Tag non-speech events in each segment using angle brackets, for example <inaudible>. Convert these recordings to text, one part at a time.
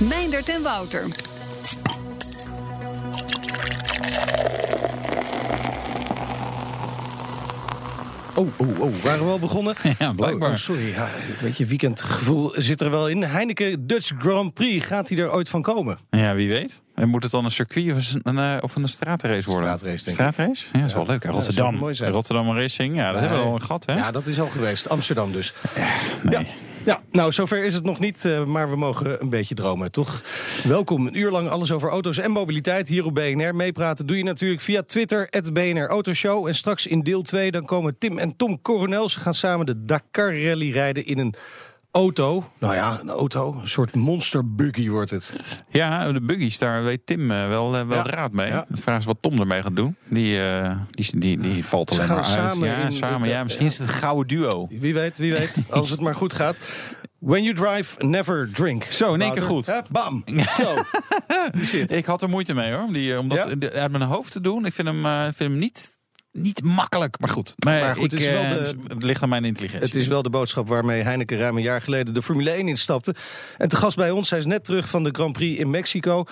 Meindert en Wouter. Oh, oh, oh, waren we al begonnen? <laughs> Ja, blijkbaar. Oh, oh, sorry, ja, een beetje weekendgevoel zit er wel in. Heineken Dutch Grand Prix, gaat hij er ooit van komen? Ja, wie weet. En moet het dan een circuit of een, een, of een straatrace worden? Straatrace, denk ik. Straatrace? Ja, dat is wel leuk. hè? Ja, Rotterdam. Rotterdam Racing, ja, dat hebben we al een gat, hè? Ja, dat is al geweest. Amsterdam dus. nee. Ja. Nou, zover is het nog niet, eh, maar we mogen een beetje dromen, toch? Welkom, een uur lang alles over auto's en mobiliteit hier op BNR. Meepraten doe je natuurlijk via Twitter, het BNR Autoshow. En straks in deel 2 dan komen Tim en Tom Coronel. Ze gaan samen de Dakar Rally rijden in een auto. Nou ja, een auto, een soort monster buggy wordt het. Ja, de buggies, daar weet Tim eh, wel, eh, wel Ja. raad mee. Ja. De vraag is wat Tom ermee gaat doen. Die, eh, die, die, die valt alleen gaan maar uit. samen ja, in- samen. Ja, misschien is het een gouden duo. Wie weet, wie weet, <laughs> als het maar goed gaat. When you drive, never drink. Zo, in één keer goed. Bam. <laughs> Zo. Zit. Ik had er moeite mee hoor, om, die, om dat uit mijn hoofd te doen. Ik vind hem, eh, vind hem niet, niet makkelijk, maar goed. Maar, Maar goed, ik, het is wel eh, de- het ligt aan mijn intelligentie. Het is wel de boodschap waarmee Heineken ruim een jaar geleden de Formule 1 instapte. En te gast bij ons, hij is net terug van de Grand Prix in Mexico.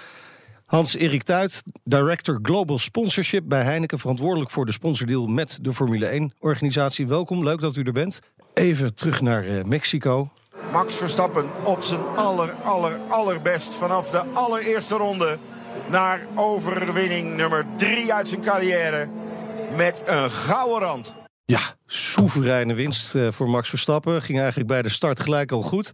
Hans-Erik Tuit, Director Global Sponsorship bij Heineken, verantwoordelijk voor de sponsordeal met de Formule 1-organisatie. Welkom, leuk dat u er bent. Even terug naar eh, Mexico. Max Verstappen op zijn aller, aller, allerbest vanaf de allereerste ronde naar overwinning nummer drie uit zijn carrière met een gouden rand. Ja, soevereine winst eh, voor Max Verstappen. Ging eigenlijk bij de start gelijk al goed.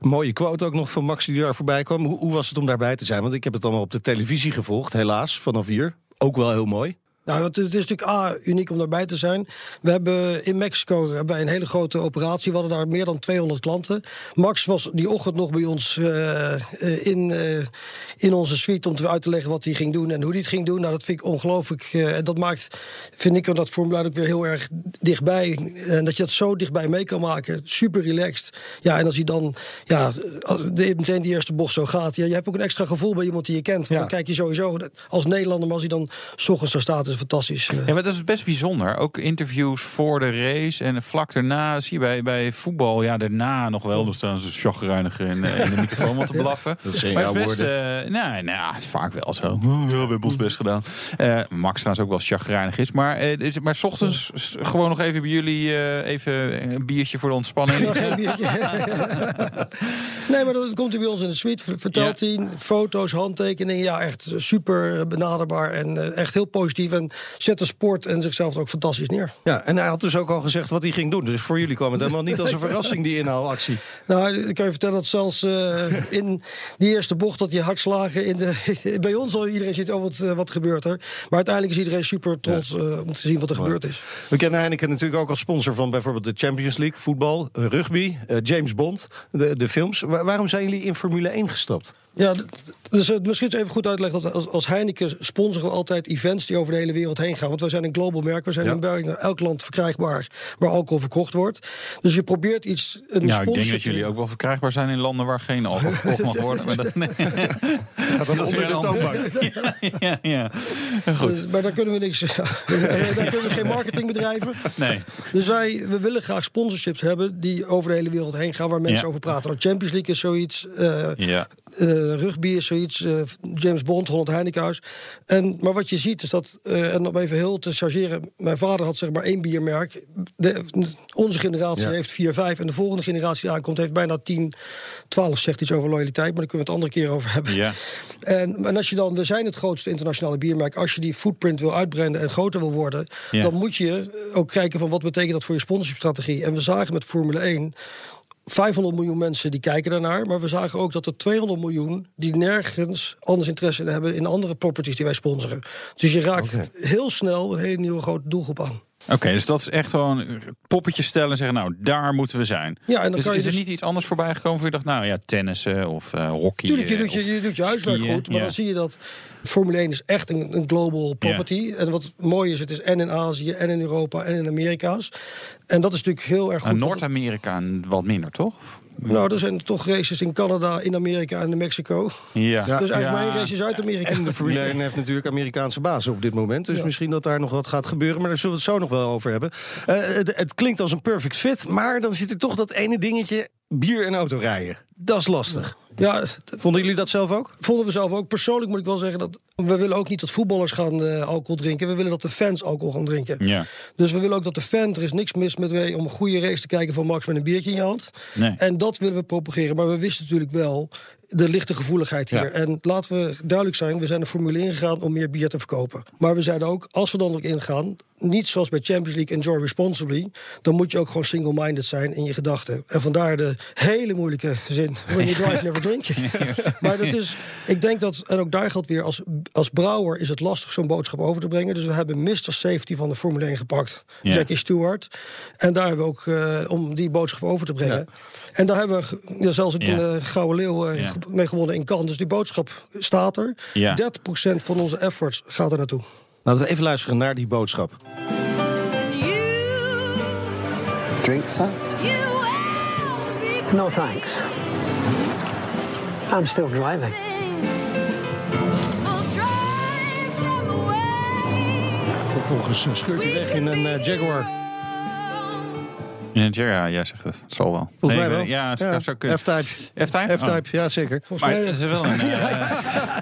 Mooie quote ook nog van Max die daar voorbij kwam. Hoe, hoe was het om daarbij te zijn? Want ik heb het allemaal op de televisie gevolgd, helaas, vanaf hier. Ook wel heel mooi. Nou, het is, het is natuurlijk A, uniek om daarbij te zijn. We hebben in Mexico hebben wij een hele grote operatie. We hadden daar meer dan 200 klanten. Max was die ochtend nog bij ons eh, eh, in, eh, in onze suite om te uit te leggen wat hij ging doen en hoe hij het ging doen. Nou, dat vind ik ongelooflijk. En dat maakt, vind ik, dat Formule 1 ook weer heel erg dichtbij. En dat je dat zo dichtbij mee kan maken. Super relaxed. Ja, en als hij dan ja, als de, meteen die eerste bocht zo gaat. Ja, je hebt ook een extra gevoel bij iemand die je kent. Want Ja. dan kijk je sowieso als Nederlander, maar als hij dan 's ochtends daar staat, fantastisch. eh. Ja, maar dat is best bijzonder. Ook interviews voor de race en vlak daarna zie je bij, bij voetbal. Ja, daarna nog wel. Dan staan ze chagrijniger in, eh, in de microfoon wat te <laughs> blaffen. Dat zijn maar jouw het is best, eh, nee, nou, het is vaak wel zo. Oh, ja, we hebben ons best gedaan. Eh, Max trouwens ook wel chagrijnig is. Maar, eh, dus- maar 's ochtends gewoon nog even bij jullie eh, even een biertje voor de ontspanning. Nog geen biertje. <laughs> nee, maar dat komt hij bij ons in de suite. ver- Vertelt hij foto's, handtekeningen. Ja, echt super benaderbaar en echt heel positief. En zet de sport en zichzelf ook fantastisch neer. Ja, en hij had dus ook al gezegd wat hij ging doen. Dus voor jullie kwam het helemaal niet als een verrassing, die inhaalactie. Nou, ik kan je vertellen dat zelfs eh, in die eerste bocht dat je hartslagen in de, <laughs> bij ons al iedereen ziet, oh wat, eh, wat gebeurt er. Maar uiteindelijk is iedereen super trots eh, om te zien wat er gebeurd is. We kennen Heineken natuurlijk ook als sponsor van bijvoorbeeld de Champions League, voetbal, rugby, James Bond, de, de films. Wa- waarom zijn jullie in Formule 1 gestapt? Ja, dus eh, misschien even goed uitleggen dat als, als Heineken sponsoren we altijd events die over de hele wereld heen gaan. Want wij zijn een global merk, we zijn Ja. in bijna elk land verkrijgbaar waar alcohol verkocht wordt. Dus je probeert iets. Een Ja, ik denk dat jullie ook wel verkrijgbaar zijn in landen waar geen alcohol <laughs> verkocht mag worden. Maar dat, nee. Gaat dan onder de toonbank. <laughs> ja, ja. Goed. Dus- maar daar kunnen we niks. <laughs> daar kunnen we geen marketing bedrijven. Nee. Dus wij we willen graag sponsorships hebben die over de hele wereld heen gaan waar mensen over praten. Nou, Champions League is zoiets. eh, Ja. eh, rugby is zoiets, eh, James Bond, Holland Heinekenhuis. En, maar wat je ziet is dat, eh, en om even heel te chargeren... mijn vader had zeg maar één biermerk. De, onze generatie Ja. heeft vier, vijf... en de volgende generatie die aankomt heeft bijna 10, 12 zegt iets over loyaliteit... maar daar kunnen we het andere keer over hebben. Ja. En, en als je dan, we zijn het grootste internationale biermerk... als je die footprint wil uitbreiden en groter wil worden... Ja. dan moet je ook kijken van wat betekent dat voor je sponsorshipstrategie. En we zagen met Formule 1... 500 miljoen mensen die kijken daarnaar. Maar we zagen ook dat er 200 miljoen die nergens anders interesse in hebben in andere properties die wij sponsoren. Dus je raakt heel snel een hele nieuwe grote doelgroep aan. Oké, dus dat is echt gewoon poppetjes stellen en zeggen, nou, daar moeten we zijn. Ja, en dan Dus kan je is er dus- niet iets anders voorbij gekomen voor je dacht, nou ja, tennissen of eh hockey? Tuurlijk, je doet je, je, doet je huiswerk skiën, goed. Maar ja. dan zie je dat Formule 1 is echt een, een global property. En wat mooi is, het is en in Azië, en in Europa, en in Amerika's. En dat is natuurlijk heel erg Nou, goed. want- Noord-Amerika wat minder, toch? Nou, er zijn toch races in Canada, in Amerika en in Mexico. Ja. Dus eigenlijk maar één race in Zuid-Amerika. En de Formule 1 heeft natuurlijk Amerikaanse bazen op dit moment. Dus Ja. misschien dat daar nog wat gaat gebeuren. Maar daar zullen we het zo nog wel over hebben. Eh, het, het klinkt als een perfect fit. Maar dan zit er toch dat ene dingetje. Bier en autorijden. Dat is lastig. Ja, Vonden jullie dat zelf ook? vonden we zelf ook. Persoonlijk moet ik wel zeggen dat we willen ook niet dat voetballers gaan eh, alcohol drinken. We willen dat de fans alcohol gaan drinken. Ja. Dus we willen ook dat de fan, er is niks mis met mee om een goede race te kijken van Max met een biertje in je hand. Nee. En dat willen we propageren. Maar we wisten natuurlijk wel de lichte gevoeligheid hier. Ja. En laten we duidelijk zijn, we zijn de Formule 1 gegaan om meer bier te verkopen. Maar we zeiden ook, als we dan ook ingaan, niet zoals bij Champions League enjoy responsibly, dan moet je ook gewoon single-minded zijn in je gedachten. En vandaar de hele moeilijke zin, when you drive, <laughs> never drink. maar dat is, ik denk dat, en ook daar geldt weer, als, als brouwer is het lastig zo'n boodschap over te brengen. Dus we hebben Mr. Safety van de Formule 1 gepakt, Ja. Jackie Stewart. En daar hebben we ook, eh, om die boodschap over te brengen. En daar hebben we ja, zelfs ook Ja. een eh, Gouden Leeuw eh, mee gewonnen in Cannes. Dus die boodschap staat er. Ja. 30% van onze efforts gaat er naartoe. Laten we even luisteren naar die boodschap. Drink, sir? No thanks. I'm still driving. Vervolgens eh, scheurt hij weg in een eh, Jaguar. In het ja, jij zegt het. Het zal wel. Volgens Nee, mij wel. Ja, het zou- zou kunnen. F-Type. F-Type? F-Type, ja zeker. Volgens Maar mij, het is wel een, <laughs> eh,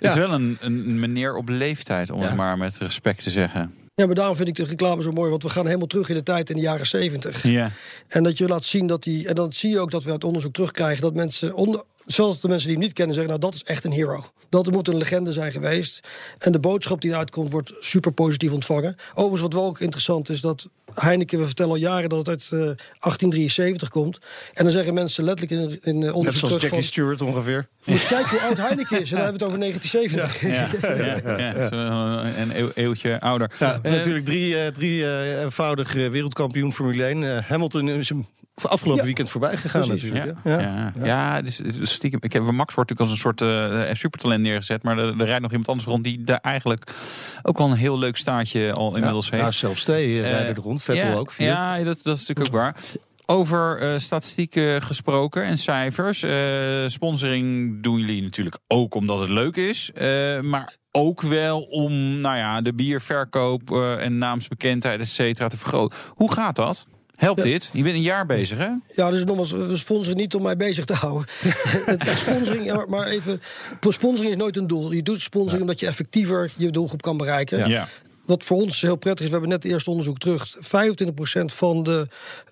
het is wel een, een meneer op leeftijd, om Ja. het maar met respect te zeggen. ja, maar daarom vind ik de reclame zo mooi. Want we gaan helemaal terug in de tijd in de jaren 70. Ja. En dat je laat zien dat die. En dan zie je ook dat we uit onderzoek terugkrijgen dat mensen. Onder, zelfs de mensen die hem niet kennen zeggen: Nou, dat is echt een hero. Dat moet een legende zijn geweest. En de boodschap die eruit komt, wordt super positief ontvangen. Overigens, wat wel ook interessant is, dat Heineken, we vertellen al jaren dat het uit eh, 1873 komt. En dan zeggen mensen letterlijk in, in eh, Net onderzoek zoals terug Jackie van. Stewart ongeveer. Dus kijk hoe oud Heineken is. En dan hebben we het over 1970. Ja, ja, ja. Zo Een eeuw- eeuwtje ouder. Ja, Eh, natuurlijk drie, eh, drie eh, eenvoudig eh, wereldkampioen Formule 1. Eh, Hamilton is hem afgelopen Ja. weekend voorbij gegaan Precies. natuurlijk. Ja, ja, ja. dus, dus stiekem. Ik heb Max wordt natuurlijk als een soort eh, supertalent neergezet, maar er, er rijdt nog iemand anders rond die daar eigenlijk ook wel een heel leuk staartje al inmiddels ja, heeft. Ja, zelfs Stee eh, rijden er rond. Vettel ja, ook. vier. Ja, dat, dat is natuurlijk ook waar. Over eh, statistieken gesproken en cijfers. Eh, sponsoring doen jullie natuurlijk ook omdat het leuk is. Eh, maar ook wel om nou ja, de bierverkoop eh, en naamsbekendheid, et cetera, te vergroten. Hoe gaat dat? Helpt Ja. dit? Je bent een jaar bezig, hè? Ja, dus nogmaals, we sponsoren niet om mij bezig te houden. <laughs> Het- sponsoring, ja, maar even, sponsoring is nooit een doel. Je doet sponsoring omdat je effectiever je doelgroep kan bereiken. Ja. Wat voor ons heel prettig is, we hebben net het eerste onderzoek terug. 25% van de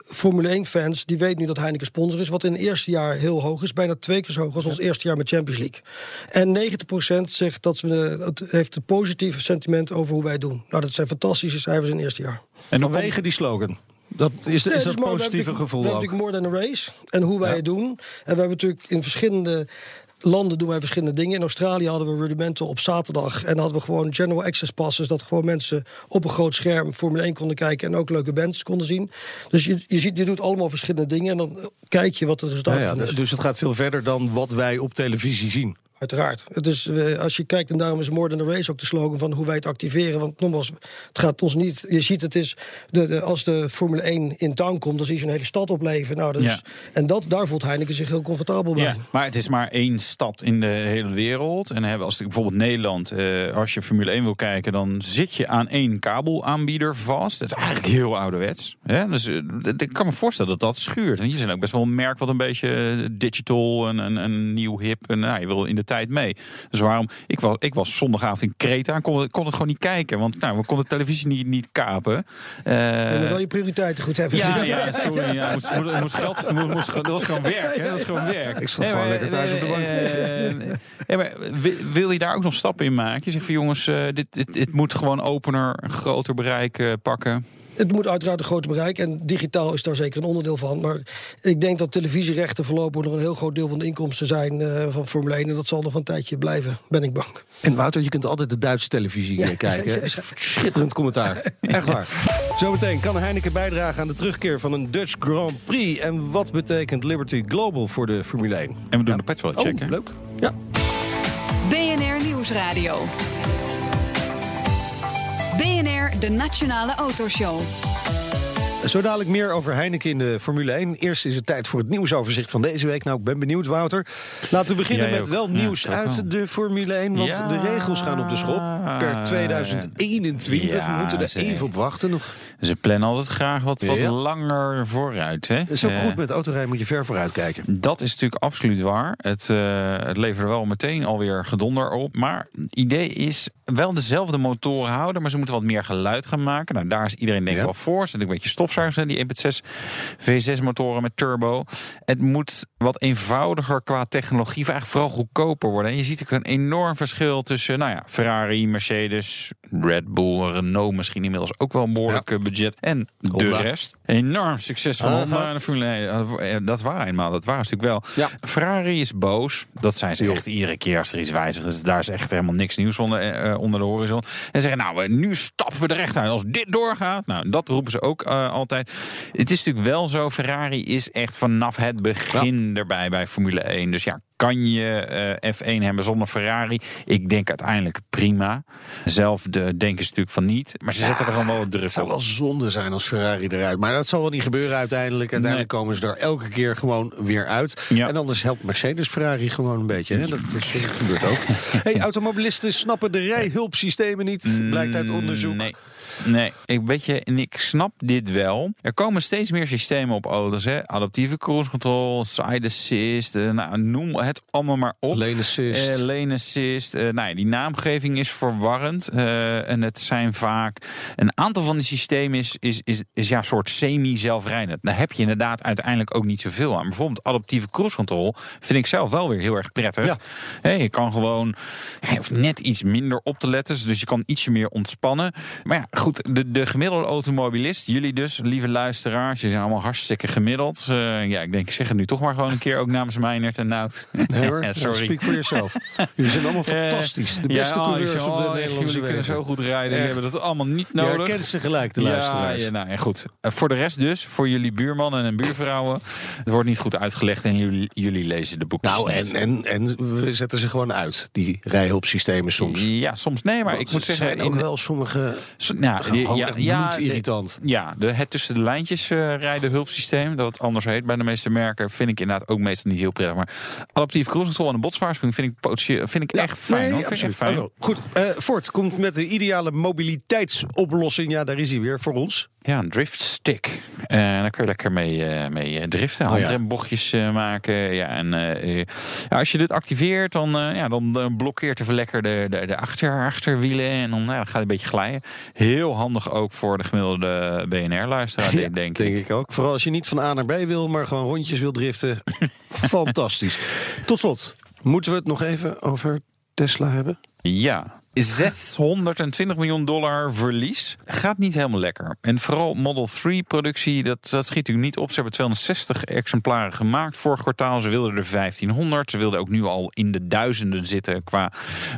Formule 1-fans die weet nu dat Heineken sponsor is. Wat in het eerste jaar heel hoog is. Bijna twee keer zo hoog als ons eerste jaar met Champions League. En 90% zegt dat we het heeft een positief sentiment over hoe wij doen. Nou, dat zijn fantastische cijfers in het eerste jaar. En dan Vanwege die slogan. Dat is, is dat dus we positieve gevoel We hebben natuurlijk more than a race. En hoe wij het doen. En we hebben natuurlijk in verschillende landen doen wij verschillende dingen. In Australië hadden we rudimenten op zaterdag. En hadden we gewoon general access passes. Dat gewoon mensen op een groot scherm Formule 1 konden kijken. En ook leuke bands konden zien. Dus je, je, ziet, je doet allemaal verschillende dingen. En dan kijk je wat het resultaat Ja, ja, van is. dus het gaat veel verder dan wat wij op televisie zien. Uiteraard. Het is, eh, als je kijkt, en daarom is More Than a Race ook de slogan van hoe wij het activeren. Want nogmaals, het gaat ons niet. Je ziet, het is. De, de, als de Formule 1 in town komt, dan zie je zo'n hele stad opleven. Nou, dus, Ja. En dat, daar voelt Heineken zich heel comfortabel bij. Ja, maar het is maar één stad in de hele wereld. En hebben als bijvoorbeeld Nederland, eh, als je Formule 1 wil kijken, dan zit je aan één kabelaanbieder vast. Dat is eigenlijk heel ouderwets. Hè? Dus eh, ik kan me voorstellen dat dat schuurt. Want je zijn ook best wel een merk wat een beetje digital en, en, en nieuw hip. En nou, je wil in de tijd mee. Dus waarom? Ik was, ik was zondagavond in Kreta en kon, kon het gewoon niet kijken. Want nou, we konden de televisie niet, niet kapen. Eh, Je moet wel je prioriteiten goed hebben. ja, <laughs> ja, sorry. Ja, moest, moest, moest geld, moest, moest- dat was gewoon werk. Hè? Dat is gewoon werk. Ik schat gewoon lekker thuis op de bank. eh, ja, maar wil- je daar ook nog stappen in maken? Je zegt van jongens, eh, dit, dit, dit moet gewoon opener, een groter bereik eh, pakken. Het moet uiteraard een groter bereik. En digitaal is daar zeker een onderdeel van. Maar ik denk dat televisierechten voorlopig nog een heel groot deel van de inkomsten zijn eh, van Formule 1. En dat zal nog een tijdje blijven, ben ik bang. En Wouter, je kunt altijd de Duitse televisie eh, kijken. hè? <laughs> Schitterend commentaar. <laughs> Echt waar. Zometeen kan Heineken bijdragen aan de terugkeer van een Dutch Grand Prix. En wat betekent Liberty Global voor de Formule 1? En we doen de petrol check, Oh, leuk. Ja. BNR Nieuwsradio. BNR, de Nationale Autoshow. Zo dadelijk meer over Heineken in de Formule 1. Eerst is het tijd voor het nieuwsoverzicht van deze week. Nou, ik ben benieuwd, Wouter. Laten we beginnen Jij met ook. wel nieuws uit wel. de Formule 1. Want Ja. de regels gaan op de schop. Per 2021. Ja, we moeten er ze- even op wachten. Nog. Ze plannen altijd graag wat, wat langer vooruit. Hè? Is ook Eh, goed met autorijden, moet je ver vooruit kijken. Dat is natuurlijk absoluut waar. Het, eh, het levert wel meteen alweer gedonder op. Maar het idee is wel dezelfde motoren houden, maar ze moeten wat meer geluid gaan maken. Nou, daar is iedereen denk ik wel voor. Er zitten een beetje stofzuigers in, die 1.6 V6 motoren met turbo. Het moet wat eenvoudiger qua technologie, of eigenlijk vooral goedkoper worden. En je ziet ook een enorm verschil tussen nou ja, Ferrari, Mercedes, Red Bull, Renault misschien inmiddels ook wel een behoorlijk eh, budget. En de rest. Enorm succes van Aha. Honda en de Formule 1. Eh, Dat waar eenmaal, dat waar natuurlijk wel. Ja. Ferrari is boos. Dat zijn ze echt iedere keer als er iets wijzigt. Dus daar is echt helemaal niks nieuws onder, eh, onder de horizon. En zeggen, nou, eh, nu stappen we er echt uit. Als dit doorgaat, nou, dat roepen ze ook eh, altijd. Het is natuurlijk wel zo, Ferrari is echt vanaf het begin erbij bij Formule 1. Dus ja, kan je eh, F1 hebben zonder Ferrari? Ik denk uiteindelijk prima. Zelf de, denken ze natuurlijk van niet. Maar ze zetten er gewoon wel druk Het zou wel zonde zijn als Ferrari eruit. Maar dat zal wel niet gebeuren uiteindelijk. Uiteindelijk komen ze er elke keer gewoon weer uit. Ja. En anders helpt Mercedes Ferrari gewoon een beetje. Hè? Dat, dat gebeurt ook. <laughs> Hey, automobilisten snappen de rijhulpsystemen niet. Blijkt uit onderzoek. Nee. Nee, ik weet je, en ik snap dit wel. Er komen steeds meer systemen op auto's. Hè? Adaptieve cruise control, side assist, eh, nou, noem het allemaal maar op. Lane assist. Eh, lane assist. eh, nou ja, die naamgeving is verwarrend. eh, en het zijn vaak... Een aantal van die systemen is, is, is, is ja, een soort semi-zelfrijdend. Daar heb je inderdaad uiteindelijk ook niet zoveel aan. Bijvoorbeeld adaptieve cruise control vind ik zelf wel weer heel erg prettig. Ja. Hè, je kan gewoon ja, je hoeft net iets minder op te letten. Dus je kan ietsje meer ontspannen. Maar ja, goed, de, de gemiddelde automobilist, jullie dus, lieve luisteraars, je zijn allemaal hartstikke gemiddeld. Eh, ja, ik denk, ik zeg het nu toch maar gewoon een keer ook namens Meijnert en Nout. Nee hoor, <laughs> Ja, sorry. speak for yourself. <laughs> Jullie zijn allemaal Eh, fantastisch. De ja, beste oh, coureurs je- op de oh, Nederlandse Jullie kunnen zo goed rijden. Echt. hebben dat allemaal niet Je nodig. herkent ze gelijk, de luisteraars. ja, nou, en goed. Eh, voor de rest dus, voor jullie buurmannen en buurvrouwen. Het wordt niet goed uitgelegd en jullie, jullie lezen de boekjes Nou, en, en, en we zetten ze gewoon uit, die rijhulpsystemen soms. Ja, soms nee, maar Want ik moet zeggen... zijn ook in- wel sommige Nou, gewoon die- echt de- bloedirritant. Ja, de, het tussen de lijntjes eh, rijden hulpsysteem, dat het anders heet bij de meeste merken, vind ik inderdaad ook meestal niet heel prettig. Maar adaptief cruise control en een botswaarschuwing vind ik, vind ik echt fijn. Nee, hoor. Vind ik echt absoluut. fijn. Oh, goed, eh Ford komt met de ideale mobiliteitsoplossing. Ja, daar is hij weer voor ons. Ja, een driftstick. En daar kun je lekker mee, eh, mee driften. Oh, ja. Handrembochtjes maken. Ja, en ja, als je dit activeert, dan, ja, dan blokkeert de lekker de, de, de achter, achterwielen. En dan, ja, dan gaat het een beetje glijden. Heel handig ook voor de gemiddelde BNR-luisteraar, Ja, denk ik. denk ik ook. Vooral als je niet van A naar B wil, maar gewoon rondjes wil driften. <laughs> Fantastisch. Tot slot, moeten we het nog even over Tesla hebben? Ja, 620 miljoen dollar verlies. Gaat niet helemaal lekker. En vooral Model 3 productie, dat, dat schiet natuurlijk niet op. Ze hebben 260 exemplaren gemaakt vorig kwartaal. Ze wilden er 1500. Ze wilden ook nu al in de duizenden zitten qua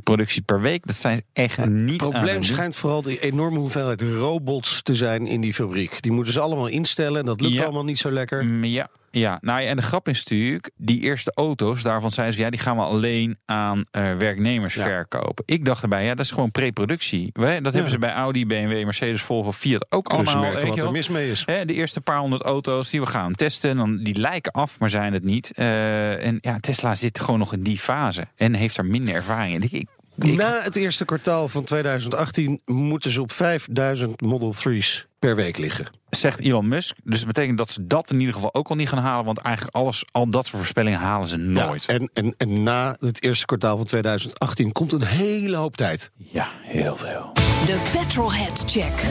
productie per week. Dat zijn echt niet Het probleem schijnt vooral de enorme hoeveelheid robots te zijn in die fabriek. Die moeten ze allemaal instellen en dat lukt Ja. allemaal niet zo lekker. Mm, Ja, ja, nou ja, en de grap is natuurlijk, die eerste auto's, daarvan zeiden ze, ja, die gaan we alleen aan eh, werknemers Ja. verkopen. Ik dacht erbij, ja, dat is gewoon pre-productie. Dat hebben ze bij Audi, BMW, Mercedes, Volvo, Fiat ook Kunnen ze allemaal. merken wat er mis mee is. Hè, de eerste paar honderd auto's die we gaan testen, dan, die lijken af, maar zijn het niet. Eh, en ja, Tesla zit gewoon nog in die fase en heeft er minder ervaring in. Ik- Na het eerste kwartaal van 2018 moeten ze op 5000 Model 3's per week liggen. Zegt Elon Musk. Dus dat betekent dat ze dat in ieder geval ook al niet gaan halen. Want eigenlijk alles, al dat soort voorspellingen halen ze nooit. Ja, en, en, en na het eerste kwartaal van 2018 komt een hele hoop tijd. Ja, heel veel. De Petrolhead Check.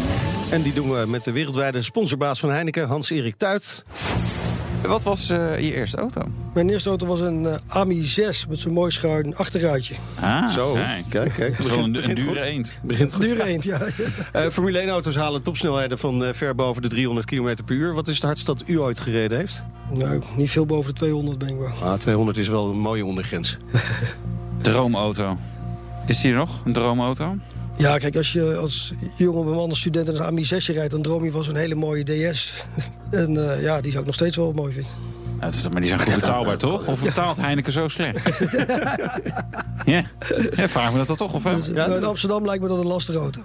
En die doen we met de wereldwijde sponsorbaas van Heineken, Hans-Erik Tuit. Wat was eh, je eerste auto? Mijn eerste auto was een eh, Ami 6 met zo'n mooi schuin achterruitje. Ah, Zo, kijk. kijk, een, een dure goed. eend. Begint goed. Duur eend, ja. <laughs> Eh, Formule 1-auto's halen topsnelheden van eh, ver boven de 300 km per uur. Wat is het hardst dat u ooit gereden heeft? Nou, niet veel boven de 200 ben ik wel. Ah, 200 is wel een mooie ondergrens. <laughs> Droomauto. Is die er nog, een droomauto? Ja, kijk, als je als jonge man, als student een Ami 6 rijdt... dan droom je van zo'n hele mooie DS. <laughs> en eh, ja, die zou ik nog steeds wel mooi vinden. Ja, dat is, maar die zijn goed betaalbaar, toch? Of betaalt Heineken zo slecht? <laughs> ja. ja, vraag me dat dan toch. Of? Dus, nou, in Amsterdam lijkt me dat een lastige auto.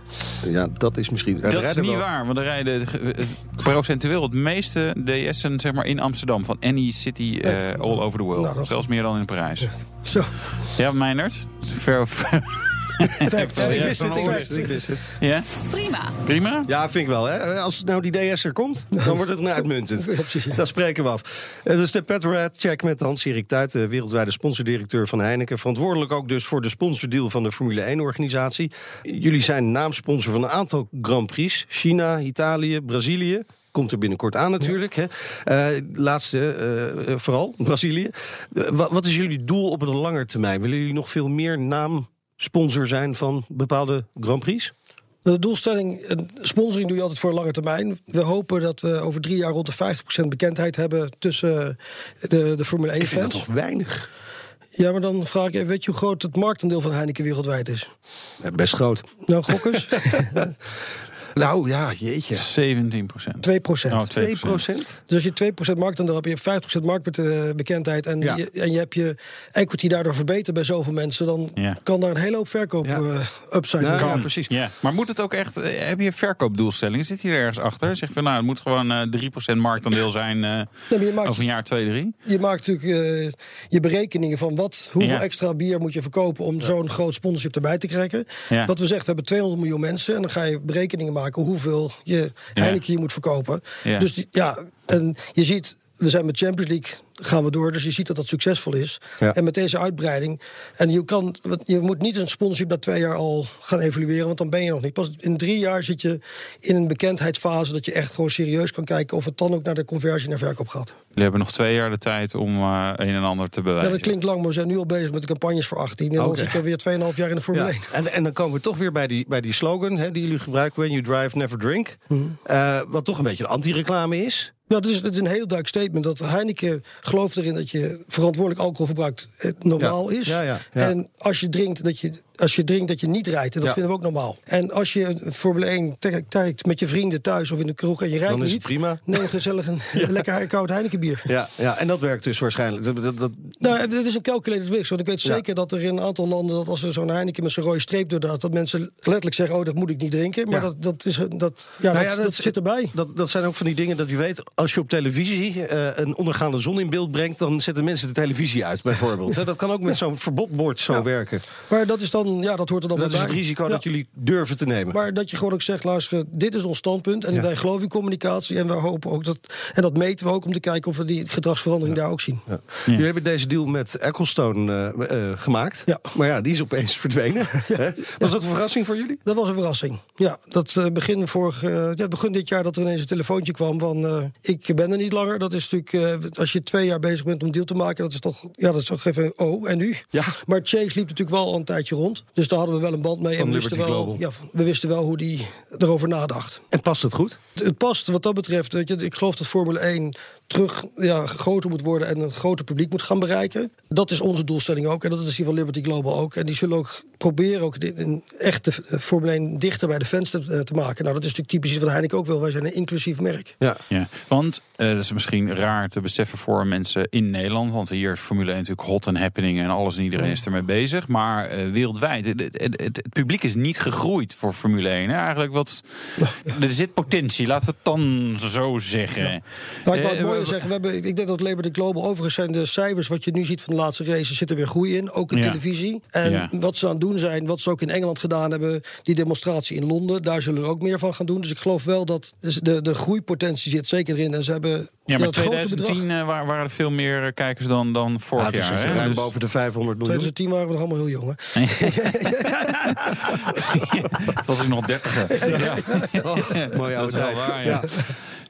Ja, dat is misschien... dat is niet wel- waar, want er rijden eh, procentueel het meeste DS'en zeg maar, in Amsterdam. Van any city eh, all over the world. Nou, Zelfs meer dan in Parijs. Zo, Ja, Meijnerd? Ver, ver-. Ja, <laughs> Ik ja, wist het, van ik orde. wist het, ik wist het. ja? Prima. Prima? Ja, vind ik wel. Hè? Als nou die DS er komt, dan wordt het een uitmuntend. <laughs> Dat spreken we af. Eh, Dus de Petrohead Check met Hans-Erik Tuit, de wereldwijde sponsordirecteur van Heineken. Verantwoordelijk ook dus voor de sponsordeal van de Formule 1-organisatie. Jullie zijn naamsponsor van een aantal Grand Prix. China, Italië, Brazilië. Komt er binnenkort aan natuurlijk. Hè? Eh, laatste, eh, vooral Brazilië. Eh, wa- wat is jullie doel op de lange termijn? Willen jullie nog veel meer naamsponsor zijn van bepaalde Grand Prix? De doelstelling, eh, sponsoring doe je altijd voor lange termijn. We hopen dat we over drie jaar rond de 50% bekendheid hebben tussen de, de Formule Ik vind dat 1-fans. toch weinig. Ja, maar dan vraag ik even, weet je hoe groot het marktendeel van Heineken wereldwijd is? Best groot. Nou, gokkers, <laughs> Nou ja, jeetje. 17 procent. 2 Oh, 2 2%. procent? Dus als je 2% marktaandeel hebt, je hebt 50% marktbekendheid... En, Ja. je, en je hebt je equity daardoor verbeterd bij zoveel mensen... dan Ja. kan daar een hele hoop verkoop Ja. eh, upside Nou, in ja, gaan. precies. Ja, maar moet het ook echt... eh, Heb je verkoopdoelstellingen? Zit hier ergens achter? Zeg van nou, het moet gewoon eh 3% marktaandeel zijn eh, Nee, maar je, maakt, over een jaar, twee, drie. je maakt natuurlijk je berekeningen van wat, hoeveel Ja. extra bier moet je verkopen... om zo'n groot sponsorship erbij te krijgen. Ja. Wat we zeggen, we hebben 200 miljoen mensen... en dan ga je berekeningen maken hoeveel je Heineken hier moet verkopen. Dus die, ja, en je ziet... We zijn met Champions League, gaan we door. Dus je ziet dat dat succesvol is. Ja. En met deze uitbreiding. En je, kan, wat- je moet niet een sponsorship na twee jaar al gaan evalueren. Want dan ben je nog niet. Pas in drie jaar zit je in een bekendheidsfase. Dat je echt gewoon serieus kan kijken of het dan ook naar de conversie naar verkoop gaat. Jullie hebben nog twee jaar de tijd om eh, een en ander te Ja, bewijzen. dat klinkt lang, maar we zijn nu al bezig met de campagnes voor 18. En dan Oké. zit je weer 2,5 jaar in de Formule Ja. 1. En, en dan komen we toch weer bij die, bij die slogan hè, die jullie gebruiken: When you drive, never drink. Mhm. Eh, wat toch een beetje een anti-reclame is. Ja, het is, het is een heel duidelijk statement. Dat Heineken gelooft erin dat je verantwoordelijk alcoholverbruik eh, normaal Ja. is. Ja. En als je drinkt dat je, als je drinkt dat je niet rijdt. En dat vinden we ook normaal. En als je Formule 1 te- kijkt met je vrienden thuis of in de kroeg en je rijdt Dan is niet. het prima. Neem gezellig een <laughs> lekker koud Heineken bier. Ja, ja, en dat werkt dus waarschijnlijk. Dat, dat, dat- Nou, dit is een calculated risk. Want ik weet zeker dat er in een aantal landen... dat als er zo'n Heineken met zo'n rode streep doordaat... dat mensen letterlijk zeggen, oh, dat moet ik niet drinken. Maar dat, dat, is, dat, ja, Nou dat, ja, dat, zit erbij. Dat, dat zijn ook van die dingen dat je weet, als je op televisie eh, een ondergaande zon in beeld brengt, dan zetten mensen de televisie uit, bijvoorbeeld. <laughs> Hè, dat kan ook met zo'n verbodbord zo werken. Maar dat is dan, ja, dat hoort er dan Dat wel is bij. het risico Ja. dat jullie durven te nemen. Maar dat je gewoon ook zegt, luister, dit is ons standpunt. En Ja. wij geloven in communicatie. En wij hopen ook dat. En dat meten we ook om te kijken of we die gedragsverandering daar ook zien. Ja. Jullie hebben deze deal met Ecclestone eh, eh, gemaakt. Ja. Maar ja, die is opeens verdwenen. <laughs> Hè? Was dat een verrassing voor jullie? Dat was een verrassing. Ja, dat eh, begin, vorig, ja, begin dit jaar dat er ineens een telefoontje kwam van... ik ben er niet langer. Dat is natuurlijk, eh, als je twee jaar bezig bent om deal te maken... dat is toch, ja, dat is toch even, oh, en nu? Ja. Maar Chase liep natuurlijk wel al een tijdje rond. Dus daar hadden we wel een band mee. Van en we wisten, wel, ja, we wisten wel hoe die erover nadacht. En past het goed? Het- Het past wat dat betreft. Weet je, ik geloof dat Formule 1 terug ja, groter moet worden en een groter publiek moet gaan bereiken. Dat is onze doelstelling ook. En dat is die van Liberty Global ook. En die zullen ook proberen ook dit- een echte eh, Formule 1 dichter bij de fans te, eh, te maken. Nou, dat is natuurlijk typisch iets wat Heineken ook wil. Wij zijn een inclusief merk. Ja. Ja, want eh, dat is misschien raar te beseffen voor mensen in Nederland. Want hier is Formule 1 natuurlijk hot en happening en alles en iedereen is ermee bezig. Maar eh, wereldwijd, het, het, het- het publiek is niet gegroeid voor Formule 1. Hè? Eigenlijk wat, er zit potentie, laten we het dan zo zeggen. Nou, ik zeggen. We hebben, ik denk dat Liberty Global, overigens zijn de cijfers wat je nu ziet van de laatste races, zitten weer groei in. Ook in Ja. televisie. En Ja. wat ze aan het doen zijn, wat ze ook in Engeland gedaan hebben, die demonstratie in Londen, daar zullen we ook meer van gaan doen. Dus ik geloof wel dat dus de, de groeipotentie zit zeker in. En ze hebben Ja, maar dat grote 2010 bedrag. eh, wa- waren er veel meer eh, kijkers dan, dan vorig Ja, jaar. hè? ruim Dus- boven de 500 miljoen. 2010 waren we nog allemaal heel jong. Hè? <laughs> Het was ik nog 30. Ja. Mooie Dat oude is wel tijd. waar, ja.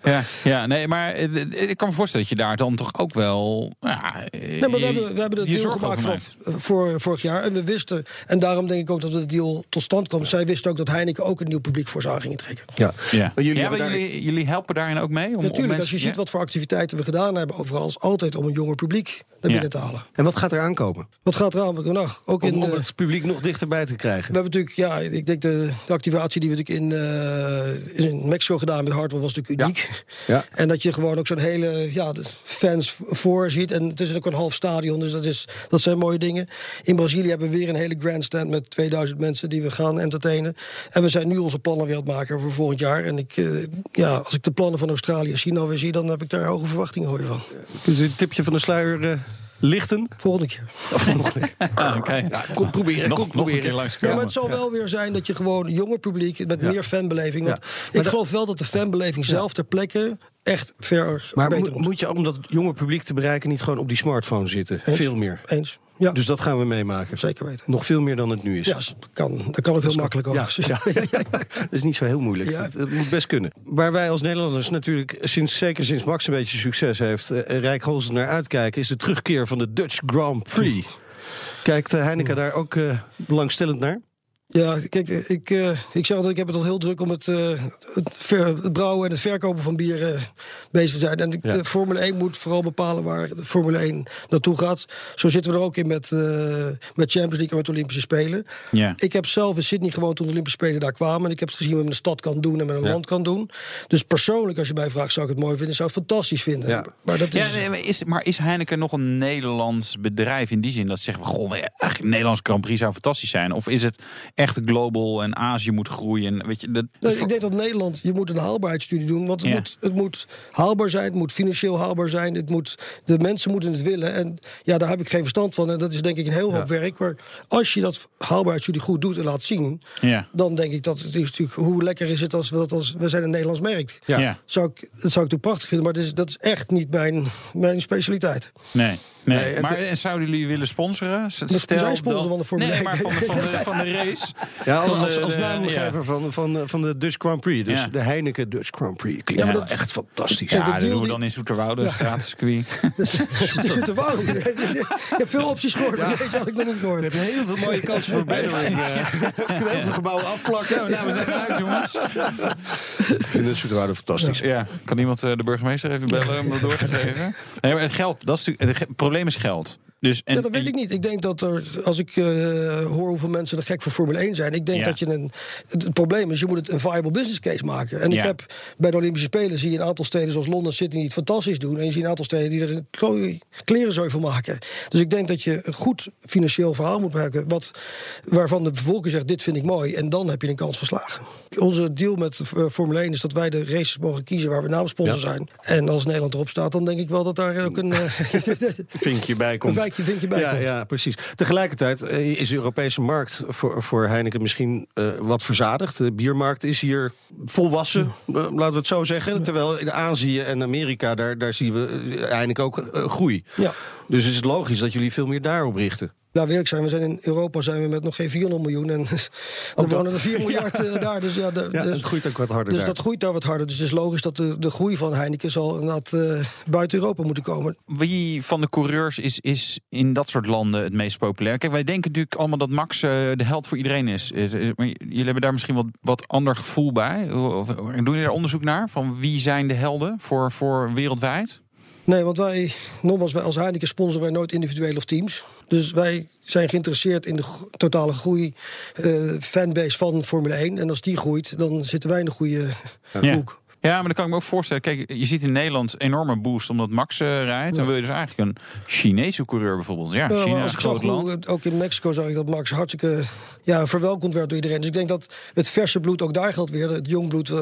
Ja, ja, nee, maar eh, ik kan me voorstellen dat je daar dan toch ook wel. Ja, Nee, maar we hebben, we hebben dat deal gemaakt vanaf eh, voor, vorig jaar. En we wisten, en daarom denk ik ook dat de deal tot stand kwam. Zij wisten ook dat Heineken ook een nieuw publiek voor ze aan gingen trekken. Ja. Ja, Maar jullie ja, hebben maar daar- jullie, jullie helpen daarin ook mee? Om, om Natuurlijk, mensen, als je ziet ja? wat voor activiteiten we gedaan hebben overal, is altijd om een jonger publiek naar Ja. binnen te halen. En wat gaat er aankomen? Wat gaat eraan? Nou, ook Om, in om de, het publiek nog dichterbij te krijgen. We hebben natuurlijk, ja, ik denk de, de activatie die we natuurlijk in, eh, in Mexico gedaan met Hardware was natuurlijk uniek. Ja. En dat je gewoon ook zo'n hele ja, de fans voor ziet. En het is ook een half stadion, dus dat, is, dat zijn mooie dingen. In Brazilië hebben we weer een hele grandstand met 2000 mensen die we gaan entertainen. En we zijn nu onze plannen weer aan het maken voor volgend jaar. En ik, eh, ja, als ik de plannen van Australië en China weer zie, dan heb ik daar hoge verwachtingen hoor je van. Kunt u een tipje van de sluier eh, lichten? Volgende keer. <laughs> Ah, oké. Kom proberen, nog, kom nog een proberen. keer langs Ja, maar het zal wel weer zijn dat je gewoon jonger publiek met Ja. meer fanbeleving. Want Ja. Maar ik geloof wel dat de fanbeleving zelf ter plekke echt ver Maar beter moet, moet. moet je om dat jonge publiek te bereiken niet gewoon op die smartphone zitten? Eens. Veel meer. Eens. Ja, Dus dat gaan we meemaken. zeker weten. Nog veel meer dan het nu is. Ja, dat kan, dat kan ook heel makkelijk Ja, over. ja, dat is niet zo heel moeilijk. Ja. Het, het moet best kunnen. Waar wij als Nederlanders natuurlijk, sinds, zeker sinds Max een beetje succes heeft, rijkholzend naar uitkijken, is de terugkeer van de Dutch Grand Prix. Kijkt eh, Heineken daar ook eh, belangstellend naar? Ja, kijk, ik, eh, ik zeg altijd, ik heb het al heel druk om het, eh, het, ver- het brouwen en het verkopen van bier eh, bezig te zijn. En de, Ja. de Formule 1 moet vooral bepalen waar de Formule 1 naartoe gaat. Zo zitten we er ook in met, eh, met Champions League en met Olympische Spelen. Ja. Ik heb zelf in Sydney gewoond toen de Olympische Spelen daar kwamen. En ik heb het gezien wat men een stad kan doen en met een Ja. land kan doen. Dus persoonlijk, als je mij vraagt, zou ik het mooi vinden. Zou ik het fantastisch vinden. Ja. Maar dat is... Ja, nee, maar, is, maar is Heineken nog een Nederlands bedrijf in die zin dat ze zeggen: Goh, nee, eigenlijk een Nederlands Grand Prix zou fantastisch zijn? Of is het echt global en Azië moet groeien? Weet je, dat, Nee, ik denk dat Nederland, je moet een haalbaarheidsstudie doen. Want het, Ja. moet, het moet haalbaar zijn, het moet financieel haalbaar zijn. Het moet, de mensen moeten het willen. En ja, daar heb ik geen verstand van. En dat is denk ik een heel hoop werk. Maar als je dat haalbaarheidsstudie goed doet en laat zien... Ja. dan denk ik dat het is natuurlijk... hoe lekker is het als we dat als... we zijn een Nederlands merk. Ja. Ja. Zou ik, dat zou ik toch prachtig vinden. Maar dat is, dat is echt niet mijn, mijn specialiteit. Nee. Nee, maar en zouden jullie willen sponsoren? S- we zijn sponsor dat- van de Formule Nee, 1. maar van de, van de, van de race. Ja, als, als, naamgever ja. van, van, van de Dutch Grand Prix. Dus Ja. de Heineken Dutch Grand Prix. Klinkt Ja, dat- echt fantastisch. Ja, Ja, dat doen we die- dan in Zoeterwoude, een straatcircuit. Wauw. Ik heb veel opties gehoord, maar deze had ik nog niet gehoord. Je hebt heel veel mooie kansen voor <laughs> Benelux. heel veel gebouwen afplakken. Zo, nou, we zijn eruit, jongens. Ik vind het Zoeterwoude fantastisch. Ja, kan iemand eh, de burgemeester even bellen om dat door te geven? <laughs> Nee, maar het geld, dat is natuurlijk, het probleem is geld. Dus, en, ja, dat weet ik niet. Ik denk dat er, als ik eh, hoor hoeveel mensen er gek voor Formule 1 zijn, ik denk Ja. dat je een. Het, het probleem is, je moet het een viable business case maken. En ik heb bij de Olympische Spelen zie je een aantal steden zoals Londen, Sydney die het fantastisch doen. En je ziet een aantal steden die er een klooi- klerenzooi van maken. Dus ik denk dat je een goed financieel verhaal moet maken. Wat, waarvan de bevolking zegt: dit vind ik mooi. En dan heb je een kans verslagen. Onze deal met eh, Formule 1 is dat wij de races mogen kiezen waar we naamsponsor zijn. En als Nederland erop staat, dan denk ik wel dat daar ook een. eh, <laughs> vinkje bij <laughs> komt. Vinkje- vinkje bij ja, komt. Ja, precies. Tegelijkertijd eh, is de Europese markt voor, voor Heineken misschien eh, wat verzadigd. De biermarkt is hier volwassen, eh, laten we het zo zeggen. Terwijl in Azië en Amerika, daar, daar zien we Heineken ook groei. Ja. Dus is het logisch dat jullie veel meer daarop richten. Nou, wil ik zijn, we zijn in Europa zijn we met nog geen 400 miljoen. En <laughs> er dat. wonen er 4 <laughs> miljard eh, daar. Dus, ja, de, Ja, dus, het groeit ook wat harder dus daar. dat groeit daar wat harder. Dus het is logisch dat de, de groei van Heineken zal inderdaad eh, buiten Europa moeten komen. Wie van de coureurs is, is in dat soort landen het meest populair? Kijk, wij denken natuurlijk allemaal dat Max eh, de held voor iedereen is. Is- is- Maar jullie hebben daar misschien wat, wat ander gevoel bij. Doen jullie daar onderzoek naar? Van wie zijn de helden voor, voor wereldwijd? Nee, want wij, nogmaals, wij als Heineken sponsoren wij nooit individueel of teams. Dus wij zijn geïnteresseerd in de totale groei, eh, fanbase van Formule 1. En als die groeit, dan zitten wij in de goede Ja. hoek. Ja, maar dan kan ik me ook voorstellen. Kijk, je ziet in Nederland enorme boost omdat Max eh, rijdt. Dan wil je dus eigenlijk een Chinese coureur bijvoorbeeld. Ja, China als is ik zag land. ook in Mexico zag ik dat Max hartstikke ja, verwelkomd werd door iedereen. Dus ik denk dat het verse bloed ook daar geldt weer. Het jong bloed, eh,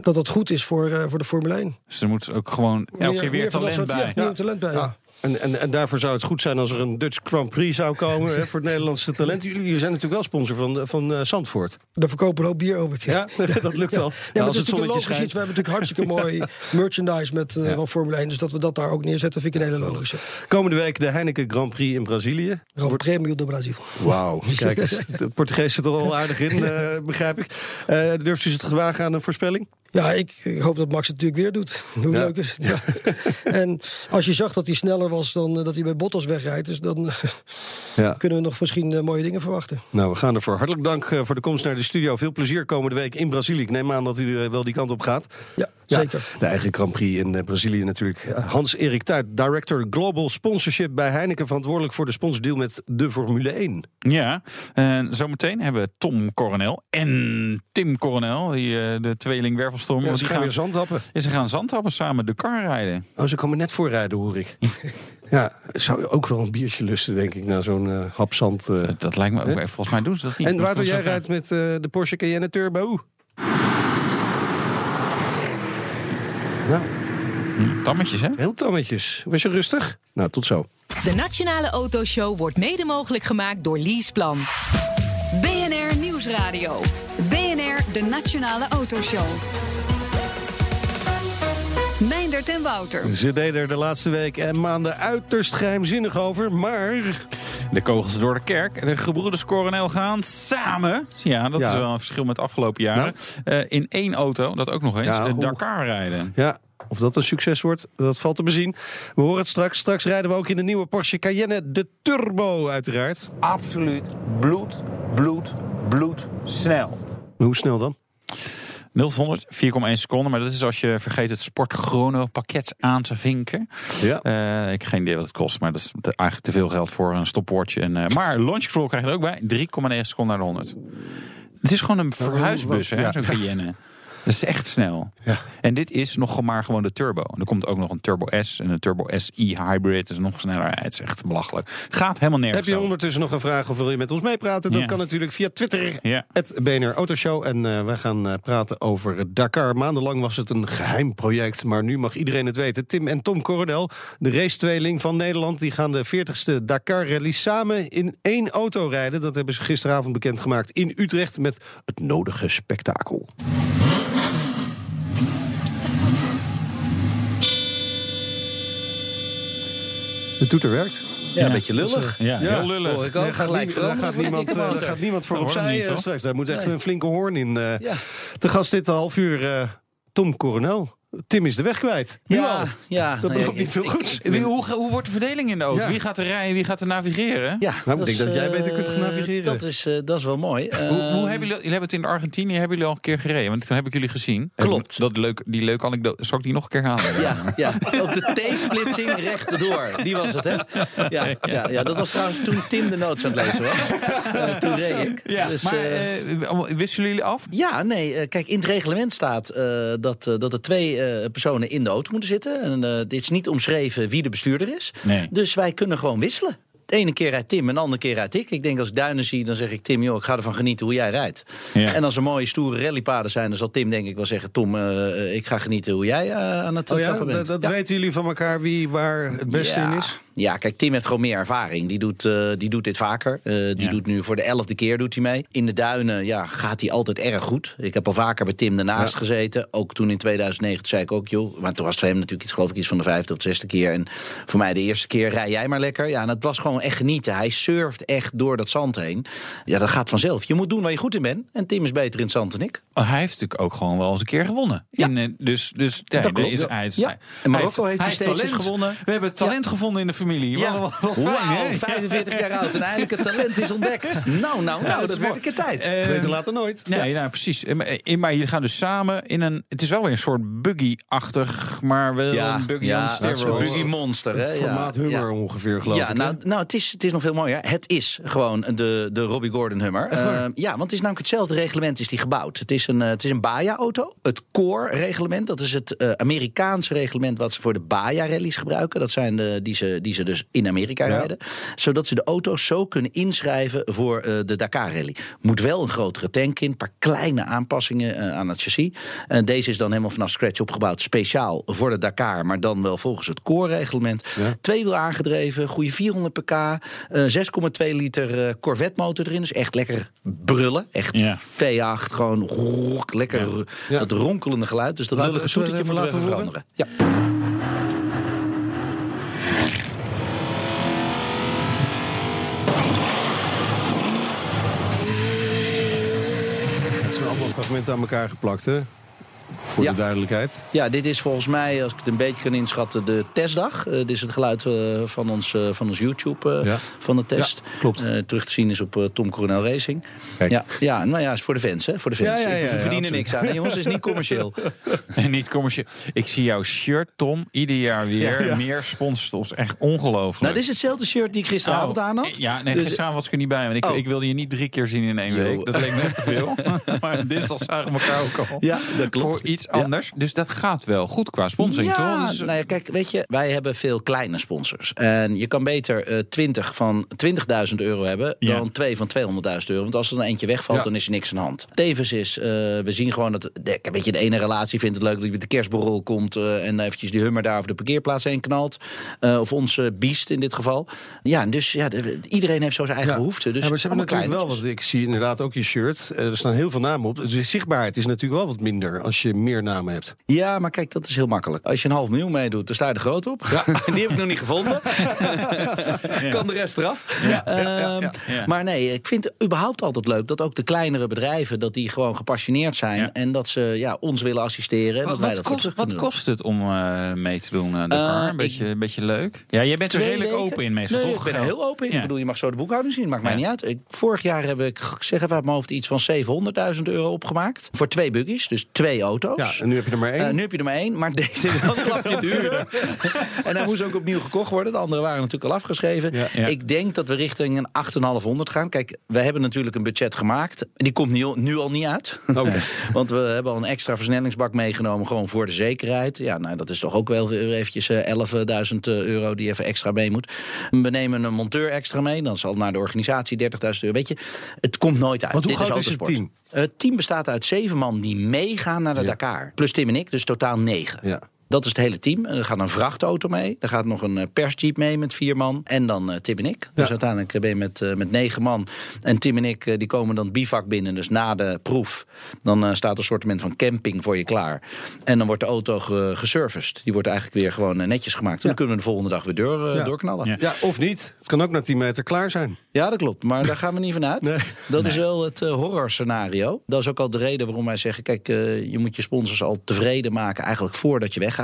dat dat goed is voor, eh, voor de Formule 1. Dus er moet ook gewoon elke keer weer talent soort- bij. Ja, talent bij. Ja. En, en, en daarvoor zou het goed zijn als er een Dutch Grand Prix zou komen hè, voor het Nederlandse <laughs> talent. Jullie, jullie zijn natuurlijk wel sponsor van, van eh, Zandvoort. Daar verkopen we ook bier over. Ja, <laughs> dat lukt wel. Ja, maar als het logisch iets. We hebben natuurlijk hartstikke mooi <laughs> merchandise met eh, van Formule 1. Dus dat we dat daar ook neerzetten, vind ik een hele logische. Komende week de Heineken Grand Prix in Brazilië. Grand Premio do Brasil. Wauw, kijk eens. De Portugees zit er al aardig in, eh, begrijp ik. Eh durft u zich te wagen aan een voorspelling? Ja, ik ik hoop dat Max het natuurlijk weer doet. <laughs> Hoe Ja. leuk is het? Ja. <laughs> en als je zag dat hij sneller was dan eh, dat hij bij Bottas wegrijdt... Dus dan eh, <laughs> Ja. kunnen we nog misschien eh, mooie dingen verwachten. Nou, we gaan ervoor. Hartelijk dank eh, voor de komst naar de studio. Veel plezier komende week in Brazilië. Ik neem aan dat u wel die kant op gaat. Ja, Ja, zeker. De eigen Grand Prix in Brazilië natuurlijk. Hans-Erik Tuit, Director Global Sponsorship bij Heineken... verantwoordelijk voor de sponsordeal met de Formule 1. Ja, en zometeen hebben we Tom Coronel en Tim Coronel, die, eh, de tweeling Ja, want ze die gaan weer zandhappen. Ja, ze gaan zandhappen samen de kar rijden. Oh, ze komen net voorrijden, hoor ik. <laughs> ja, zou je ook wel een biertje lusten, denk ik, na zo'n eh, hap zand. eh. Dat, dat lijkt me ook. Hè? Volgens mij doen ze dat niet. En waardoor jij rijdt met eh, de Porsche Cayenne Turbo? Nou, ver. Tammetjes, hè? heel tammetjes. Was je rustig? Nou, tot zo. De Nationale Autoshow wordt mede mogelijk gemaakt door Leaseplan. BNR Nieuwsradio. BNR, de Nationale Autoshow. Meindert en Wouter. Ze deden er de laatste week en maanden uiterst geheimzinnig over, maar... De kogels door de kerk. De gebroeders Coronel gaan samen. Ja, dat Ja. is wel een verschil met de afgelopen jaren. eh, in één auto, dat ook nog eens, Ja, hoe- Dakar rijden. Ja, of dat een succes wordt, dat valt te bezien. We horen het straks. Straks rijden we ook in de nieuwe Porsche Cayenne, de Turbo uiteraard. absoluut bloed, bloed, bloed snel. Maar hoe snel dan? 0 tot 100, 4,1 seconden. Maar dat is als je vergeet het sportchrono pakket aan te vinken. Ja. Eh, ik heb geen idee wat het kost, maar dat is eigenlijk te veel geld voor een stopwatch. En, eh, maar launch control krijg je er ook bij. 3,9 seconden naar de 100. Het is gewoon een verhuisbus, hè, ja. zo'n Cayenne. Dat is echt snel. Ja. En dit is nog maar gewoon de turbo. En er komt ook nog een Turbo S en een Turbo SI Hybrid. Dat is nog sneller. Het is echt belachelijk. Gaat helemaal nergens Heb je ondertussen nog een vraag of wil je met ons meepraten? Dat Ja. kan natuurlijk via Twitter. Ja. Het BNR Autoshow. En eh wij gaan eh, praten over Dakar. Maandenlang was het een geheim project. Maar nu mag iedereen het weten. Tim en Tom Coronel, de racetweeling van Nederland... die gaan de 40ste Dakar Rally samen in één auto rijden. Dat hebben ze gisteravond bekendgemaakt in Utrecht... met het nodige spektakel. De toeter werkt. Ja, een beetje lullig. Ja, heel lullig. Hoor ik ook Daar gaat, gelijk daar, gaat niemand, eh, daar motor. gaat niemand voor opzij niet, eh, straks. Daar moet echt Nee. een flinke hoorn in. eh. Ja. Te gast dit half uur eh, Tom Coronel. Tim is de weg kwijt. Nu al. Ja. Dat nou ja, belooft niet ik- veel goeds. Wie- hoe, hoe wordt de verdeling in de auto? Ja. Wie gaat er rijden, wie gaat er navigeren? Ja, Nou, ik denk dat jij beter eh, kunt gaan navigeren. Dat is, eh, dat is wel mooi. Hoe, hoe Ehm, hebben jullie, jullie hebben het in Argentinië hebben jullie al een keer gereden? Want toen heb ik jullie gezien. Klopt. Dat leuk, die leuke anekdote. Zal ik die nog een keer halen? Ja, ja, op de T-splitsing <laughs> rechtdoor. Die was het, hè? Ja, ja, ja, dat was trouwens toen Tim de notes aan het lezen was. Eh, toen reed ik. Ja, Dus, maar wisten jullie af? Ja, nee. Kijk, in het reglement staat eh, dat, dat er twee eh, personen in de auto moeten zitten. En eh, dit is niet omschreven wie de bestuurder is. Nee. Dus wij kunnen gewoon wisselen. De ene keer rijdt Tim en de andere keer rijd ik. Ik denk als ik duinen zie, dan zeg ik Tim, joh, ik ga ervan genieten hoe jij rijdt. Ja. En als er mooie stoere rallypaden zijn, dan zal Tim denk ik wel zeggen... Tom, eh, ik ga genieten hoe jij eh, aan het Oh ja, trappen bent. dat, dat Ja. weten jullie van elkaar wie waar het beste ja. in is? Ja, kijk, Tim heeft gewoon meer ervaring. Die doet, eh, die doet dit vaker. Eh, die Ja. doet nu voor de elfde keer doet hij mee. In de duinen ja, gaat hij altijd erg goed. Ik heb al vaker bij Tim ernaast Ja. gezeten. Ook toen in 2009 toen zei ik ook, joh... maar toen was het voor hem natuurlijk iets, geloof ik, iets van de vijfde of de zesde keer. En voor mij de eerste keer, rij jij maar lekker. Ja, en het was gewoon echt genieten. Hij surft echt door dat zand heen. Ja, dat gaat vanzelf. Je moet doen waar je goed in bent. En Tim is beter in het zand dan ik. Oh, hij heeft natuurlijk ook gewoon wel eens een keer gewonnen. Ja. In, eh, dus dus ja, Dat klopt, is, hij is- Ja. hij- En Marokko heeft hij hij steeds talent. gewonnen. We hebben talent gevonden in de familie. Ja. Wat, wat fijn, Wauw, hè? 45 jaar oud en eindelijk het talent is ontdekt. <laughs> Nou, nou, nou, Ja, dat, is werd een keer tijd. Beter later nooit. Nee, nou, precies. Eh, Maar, eh, maar jullie gaan dus samen in een... Het is wel weer een soort buggy-achtig, maar wel een buggy ja, dat een buggy monster. Hè? Formaat ja, Hummer ja. ongeveer, geloof ja, ik. nou, nou het, is, het is nog veel mooier. Het is gewoon de, de Robbie Gordon Hummer. Ja, want het is namelijk hetzelfde reglement is die gebouwd. Het is een, het is een Baja-auto. Het Core-reglement, dat is het eh, Amerikaanse reglement... wat ze voor de Baja-rallies gebruiken. Dat zijn de, die, ze, die die ze dus in Amerika rijden. Zodat ze de auto's zo kunnen inschrijven voor eh, de Dakar Rally. Moet wel een grotere tank in, een paar kleine aanpassingen eh, aan het chassis. En deze is dan helemaal vanaf scratch opgebouwd, speciaal voor de Dakar, maar dan wel volgens het core-reglement. Tweewiel aangedreven, goede 400 pk, eh, 6,2 liter eh, Corvette motor erin. Dus echt lekker brullen. Echt Ja. V8, gewoon lekker Ja. dat ronkelende geluid. Dus dat Laten- we toetertje even even laten veranderen. Ja. Fragmenten aan elkaar geplakt, hè? Voor Ja. de duidelijkheid. Ja, dit is volgens mij, als ik het een beetje kan inschatten, de testdag. Eh, dit is het geluid eh, van, ons, eh, van ons YouTube eh, Ja. van de test. Ja, klopt. Eh, terug te zien is op Tom Coronel Racing. Kijk. Ja, ja, nou ja, is voor de fans, hè? Voor de fans. Ja, ja, ja, Ik- We verdienen niks aan. jongens, het is niet commercieel. <laughs> En niet commercieel. Ik zie jouw shirt, Tom, ieder jaar weer. Meer sponsorstops. Echt ongelooflijk. nou, dit is hetzelfde shirt die ik gisteravond Oh, aan had. Ja, nee, Dus- gisteravond was ik er niet bij. Want ik, Oh. ik wilde je niet drie keer zien in één Yo. week. Dat leek me echt te veel. <laughs> <laughs> maar dinsdag zagen we elkaar ook al. Ja, dat klopt. Voor iets anders. Dus dat gaat wel goed qua sponsoring, ja, toch? Dus, nou ja, kijk, weet je, wij hebben veel kleine sponsors. En je kan beter eh 20 van 20.000 euro hebben Ja. dan twee van 200.000 euro. Want als er dan eentje wegvalt, Ja. dan is er niks aan de hand. Tevens is, eh, we zien gewoon dat, de, weet je, de ene relatie vindt het leuk dat je met de kerstborrel komt eh, en eventjes die hummer daar over de parkeerplaats heen knalt. Eh, of onze biest in dit geval. Ja, dus ja, de- iedereen heeft zo zijn eigen Ja. behoeften. Dus ja, maar ze hebben natuurlijk wel, wat ik zie inderdaad ook je shirt. eh, Er staan heel veel namen op. Dus de zichtbaarheid is natuurlijk wel wat minder als je meer namen hebt. Ja, maar kijk, dat is heel makkelijk. Als je een half miljoen meedoet, dan sta je er groot op. <laughs> Die heb ik nog niet gevonden. <laughs> Kan de rest eraf. Ehm, ja. Maar nee, ik vind het überhaupt altijd leuk dat ook de kleinere bedrijven... dat die gewoon gepassioneerd zijn Ja. en dat ze ja, ons willen assisteren. En dat Wat, wij dat kost, wat kost het om eh, mee te doen? Eh, een, beetje, ik- beetje leuk. Ja, jij bent er redelijk weken? open in meestal, nee, toch? ik ben er heel open in. Ja. Ik bedoel, je mag zo de boekhouding zien. Maakt mij Ja. niet uit. Ik, vorig jaar heb ik, ik zeg even uit mijn hoofd, iets van 700.000 euro opgemaakt. Voor twee buggies, dus twee auto's. Ja, en nu heb je er maar één. Eh, nu heb je er maar één, maar <laughs> deze is wel een klapje <laughs> duurder. <laughs> en hij moest ook opnieuw gekocht worden. De andere waren natuurlijk al afgeschreven. Ja. Ja. Ik denk dat we richting een 8,500 gaan. Kijk, we hebben natuurlijk een budget gemaakt. Die komt nu, nu al niet uit. Oké. Want we hebben al een extra versnellingsbak meegenomen, gewoon voor de zekerheid. Ja, nou, dat is toch ook wel weer eventjes eh, 11.000 euro die even extra mee moet. We nemen een monteur extra mee. Dan zal naar de organisatie 30.000 euro. Weet je, het komt nooit uit. Want hoe Dit groot is het autosport. team? Het team bestaat uit zeven man die meegaan naar de Ja. Dakar. Plus Tim en ik, dus totaal negen. Ja. Dat is het hele team. En Er gaat een vrachtauto mee. Er gaat nog een eh, persjeep mee met vier man. En dan eh, Tim en ik. Dus Ja. uiteindelijk ben je met, eh, met negen man. En Tim en ik eh, die komen dan bivak binnen. Dus na de proef. Dan eh, staat een soortement van camping voor je klaar. En dan wordt de auto ge- geserviced. Die wordt eigenlijk weer gewoon eh, netjes gemaakt. Dan Ja. kunnen we de volgende dag weer door, eh, Ja. doorknallen. Ja. Ja. Ja, of niet. Het kan ook na 10 meter klaar zijn. dat klopt. Maar daar gaan we niet van uit. Nee. Dat is wel het uh, horrorscenario. Dat is ook al de reden waarom wij zeggen... kijk, eh, je moet je sponsors al tevreden maken... eigenlijk voordat je weggaat.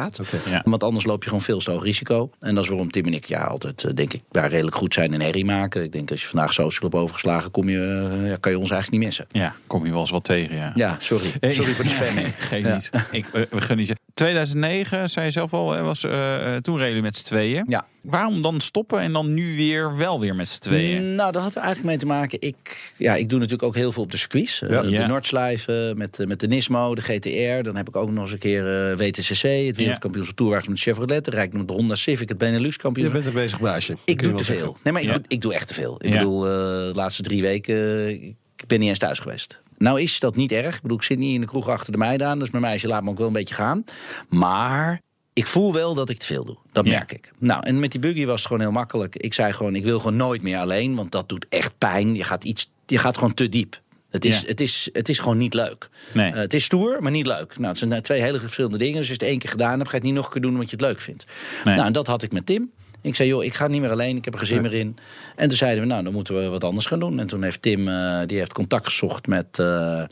Ja. Want anders loop je gewoon veel te hoog risico. En dat is waarom Tim en ik ja, altijd, eh, denk ik, daar redelijk goed zijn in herrie maken. Ik denk als je vandaag social hebt overgeslagen... Kom je, eh, ja, kan je ons eigenlijk niet missen. Ja, kom je wel eens wat tegen, ja. Ja, sorry. Sorry voor de spamming. <laughs> Geef Ja. niet. Ik, eh, we niet zeggen. 2009, zei je zelf al, was, eh, toen reden jullie met z'n tweeën. Ja. Waarom dan stoppen en dan nu weer wel weer met z'n tweeën? Nou, dat had er eigenlijk mee te maken. Ik, ja, ik doe natuurlijk ook heel veel op de circuits. Eh, Ja. De Ja. Noordslijven met, eh, met de Nismo, de GTR. Dan heb ik ook nog eens een keer eh, WTCC, het wereldkampioenschap toerwagens met Chevrolet. Dan rijd ik nog de Honda Civic, het Benelux Je kampioenschap. bent een bezig baasje. Ik je doe te wel veel. Nee, maar ik, doe, ik doe echt te veel. Ik Ja. bedoel, eh, de laatste drie weken, ik ben niet eens thuis geweest. Nou is dat niet erg. Ik bedoel, ik zit niet in de kroeg achter de meiden aan. Dus mijn meisje laat me ook wel een beetje gaan. Maar ik voel wel dat ik te veel doe. Dat Ja. merk ik. Nou, en met die buggy was het gewoon heel makkelijk. Ik zei gewoon, ik wil gewoon nooit meer alleen. Want dat doet echt pijn. Je gaat, iets, je gaat gewoon te diep. Het is, Ja. het, is, het is gewoon niet leuk. Nee. Eh, het is stoer, maar niet leuk. Nou, het zijn twee hele verschillende dingen. Dus als je het één keer gedaan hebt, ga je het niet nog een keer doen omdat je het leuk vindt. Nee. Nou, en dat had ik met Tim. Ik zei, joh, ik ga niet meer alleen, ik heb er geen zin meer in. En toen zeiden we, nou, dan moeten we wat anders gaan doen. En toen heeft Tim, eh, die heeft contact gezocht met, eh,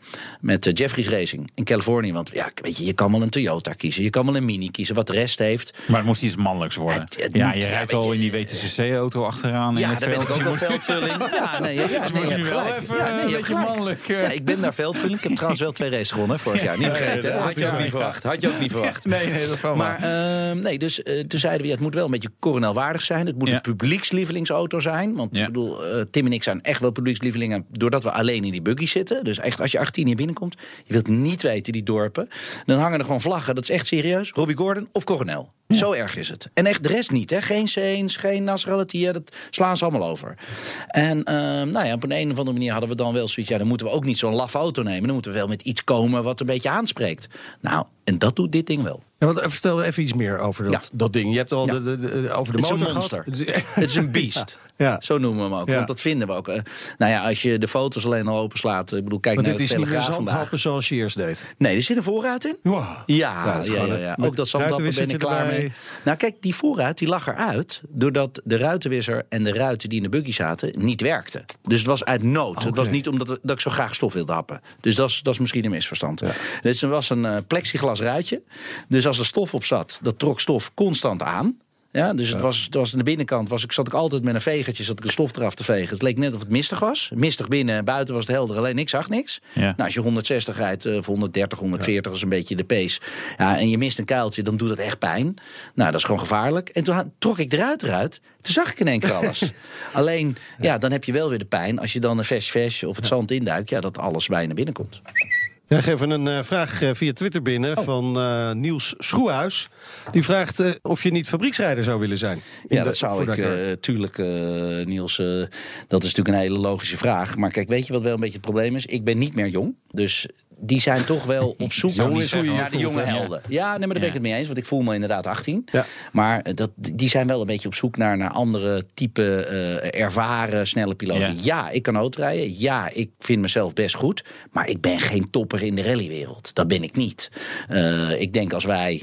met eh, Jeffries Racing in Californië. Want ja, weet je, je kan wel een Toyota kiezen, je kan wel een Mini kiezen, wat de rest heeft. Maar het moest iets mannelijks worden. Het- het ja, moet, je rijdt al je, in die WTCC-auto achteraan. in Ja, het daar ben veld. ik ook Je wel moet- <laughs> veldvulling. Ja, nee, ja, Dus nee, moet je je nu wel even Ja, een nee, je beetje mannelijk. Ja, ik ben daar veldvulling. Ik heb trouwens wel twee races gewonnen vorig jaar. Niet vergeten. Had je ook niet verwacht. Had je ook niet verwacht. Nee, nee, dat is wel Maar ehm, nee, dus toen zeiden we, het moet wel een beetje Coronel geloofwaardig zijn. Het moet een publiekslievelingauto zijn. Want ik bedoel, eh, Tim en ik zijn echt wel publiekslievelingen... doordat we alleen in die buggy zitten. Dus echt, als je 18 hier binnenkomt... je wilt niet weten, die dorpen... dan hangen er gewoon vlaggen. Dat is echt serieus. Robbie Gordon of Coronel. Zo erg is het. En echt de rest niet. Hè? Geen Saints, geen Nasser Al-Attiyah. Dat slaan ze allemaal over. En ehm, nou ja, op een, een of andere manier hadden we dan wel zoiets... ja, dan moeten we ook niet zo'n laf auto nemen. Dan moeten we wel met iets komen wat een beetje aanspreekt. Nou, en dat doet dit ding wel. Ja, want, vertel even iets meer over dat, dat ding. Je hebt al de, de, de, over de Het motor gehad. <laughs> Het is een beest. Ja. Zo noemen we hem ook. Ja. Want dat vinden we ook. eh. Nou ja, als je de foto's alleen al openslaat. Ik bedoel, kijk Maar naar dit de is niet meer zoals je eerst deed. Nee, er zit een voorruit in. Wow. Ja, ja, ja, ja. ook dat zandhappen ben ik klaar erbij. mee. Nou kijk, die voorruit die lag eruit... doordat de ruitenwisser en de ruiten die in de buggy zaten... niet werkten. Dus het was uit nood. Het was niet omdat dat ik zo graag stof wilde happen. Dus dat is, dat is misschien een misverstand. Dus er was een eh, plexiglas ruitje. Dus als er stof op zat, dat trok stof constant aan... Ja, dus het was, het was aan de binnenkant was ik, zat ik altijd met een vegertje zat ik de stof eraf te vegen. Het leek net of het mistig was. Mistig binnen, buiten was het helder, alleen ik zag niks. Ja. Nou, als je 160 rijdt, eh, of 130, 140 is een beetje de pace. Ja, en je mist een kuiltje, dan doet dat echt pijn. Nou, dat is gewoon gevaarlijk. En toen trok ik de ruit eruit. Toen zag ik in één keer <laughs> alles. Alleen, ja, dan heb je wel weer de pijn. Als je dan een vers vers of het zand induikt, ja, dat alles bij je Ja, geef een eh, vraag eh, via Twitter binnen Oh. van eh, Niels Schroehuis. Die vraagt of je niet fabrieksrijder zou willen zijn. Ja, de- dat zou ik, eh, tuurlijk, Niels. dat is natuurlijk een hele logische vraag. Maar kijk, weet je wat wel een beetje het probleem is? Ik ben niet meer jong. Dus die zijn toch wel op zoek naar je je naar de jonge helden. Ja, nee, maar daar ben ik Ja. het mee eens. Want ik voel me inderdaad 18. Ja. Maar eh, dat, die zijn wel een beetje op zoek naar, naar andere type eh, ervaren, snelle piloten. Ja. Ja. ik kan autorijden. Ja, ik vind mezelf best goed. Maar ik ben geen topper in de rallywereld. Dat ben ik niet. Eh, ik denk als wij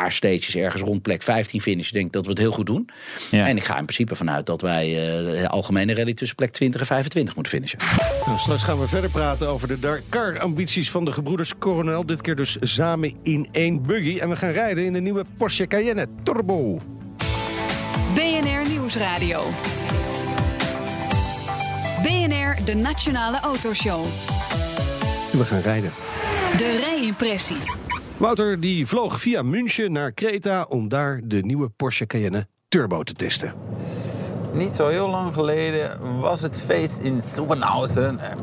paar stages ergens rond plek 15 finishen, denk ik dat we het heel goed doen. Ja. En ik ga in principe vanuit dat wij eh, de algemene rally tussen plek 20 en 25 moeten finishen. Nou, straks gaan we verder praten over de Dakar-ambities van de gebroeders Coronel. Dit keer dus samen in één buggy. En we gaan rijden in de nieuwe Porsche Cayenne Turbo. BNR Nieuwsradio. BNR, de Nationale Autoshow. We gaan rijden. De rijimpressie. Wouter die vloog via München naar Kreta om daar de nieuwe Porsche Cayenne Turbo te testen. Niet zo heel lang geleden was het feest in Zuffenhausen. eh,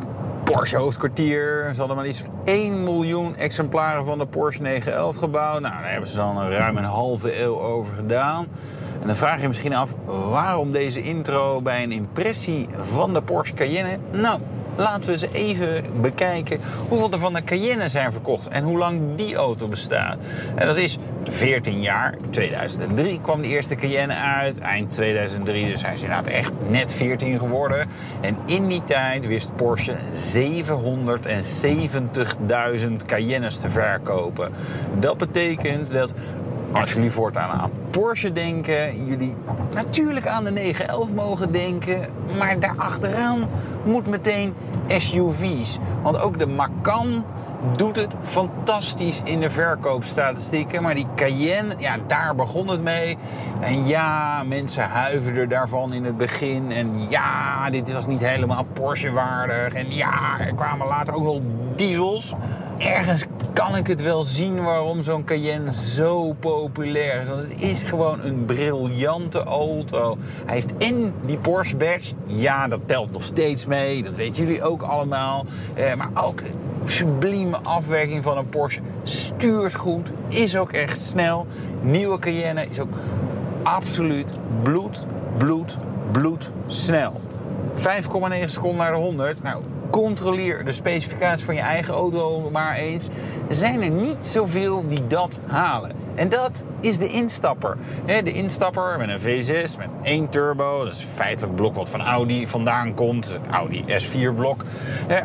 Porsche hoofdkwartier. Ze hadden maar van 1 miljoen exemplaren van de Porsche 911 gebouwd. Nou, daar hebben ze dan ruim een halve eeuw over gedaan. En dan vraag je je misschien af, waarom deze intro bij een impressie van de Porsche Cayenne? Nou, laten we eens even bekijken hoeveel er van de Cayenne zijn verkocht en hoe lang die auto bestaat. En dat is 14 jaar. 2003 kwam de eerste Cayenne uit, eind 2003, dus hij is inderdaad echt net 14 geworden. En in die tijd wist Porsche 770.000 Cayennes te verkopen. Dat betekent dat als jullie voortaan aan Porsche denken, jullie natuurlijk aan de 911 mogen denken, maar daarachteraan moet meteen SUV's. Want ook de Macan doet het fantastisch in de verkoopstatistieken. Maar die Cayenne, ja, daar begon het mee. En ja, mensen huiverden daarvan in het begin. En ja, dit was niet helemaal Porsche-waardig. En ja, er kwamen later ook nog diesels. Ergens kan ik het wel zien waarom zo'n Cayenne zo populair is. Want het is gewoon een briljante auto. Hij heeft en die Porsche badge. Ja, dat telt nog steeds mee. Dat weten jullie ook allemaal. Eh, maar ook sublieme afwerking van een Porsche. Stuurt goed. Is ook echt snel. Nieuwe Cayenne is ook absoluut bloed, bloed, bloed snel. 5,9 seconden naar de 100. Nou, controleer de specificaties van je eigen auto maar eens. Er zijn er niet zoveel die dat halen. En dat is de instapper. De instapper met een V6, met één turbo. Dat is feitelijk blok wat van Audi vandaan komt. Audi S4 blok.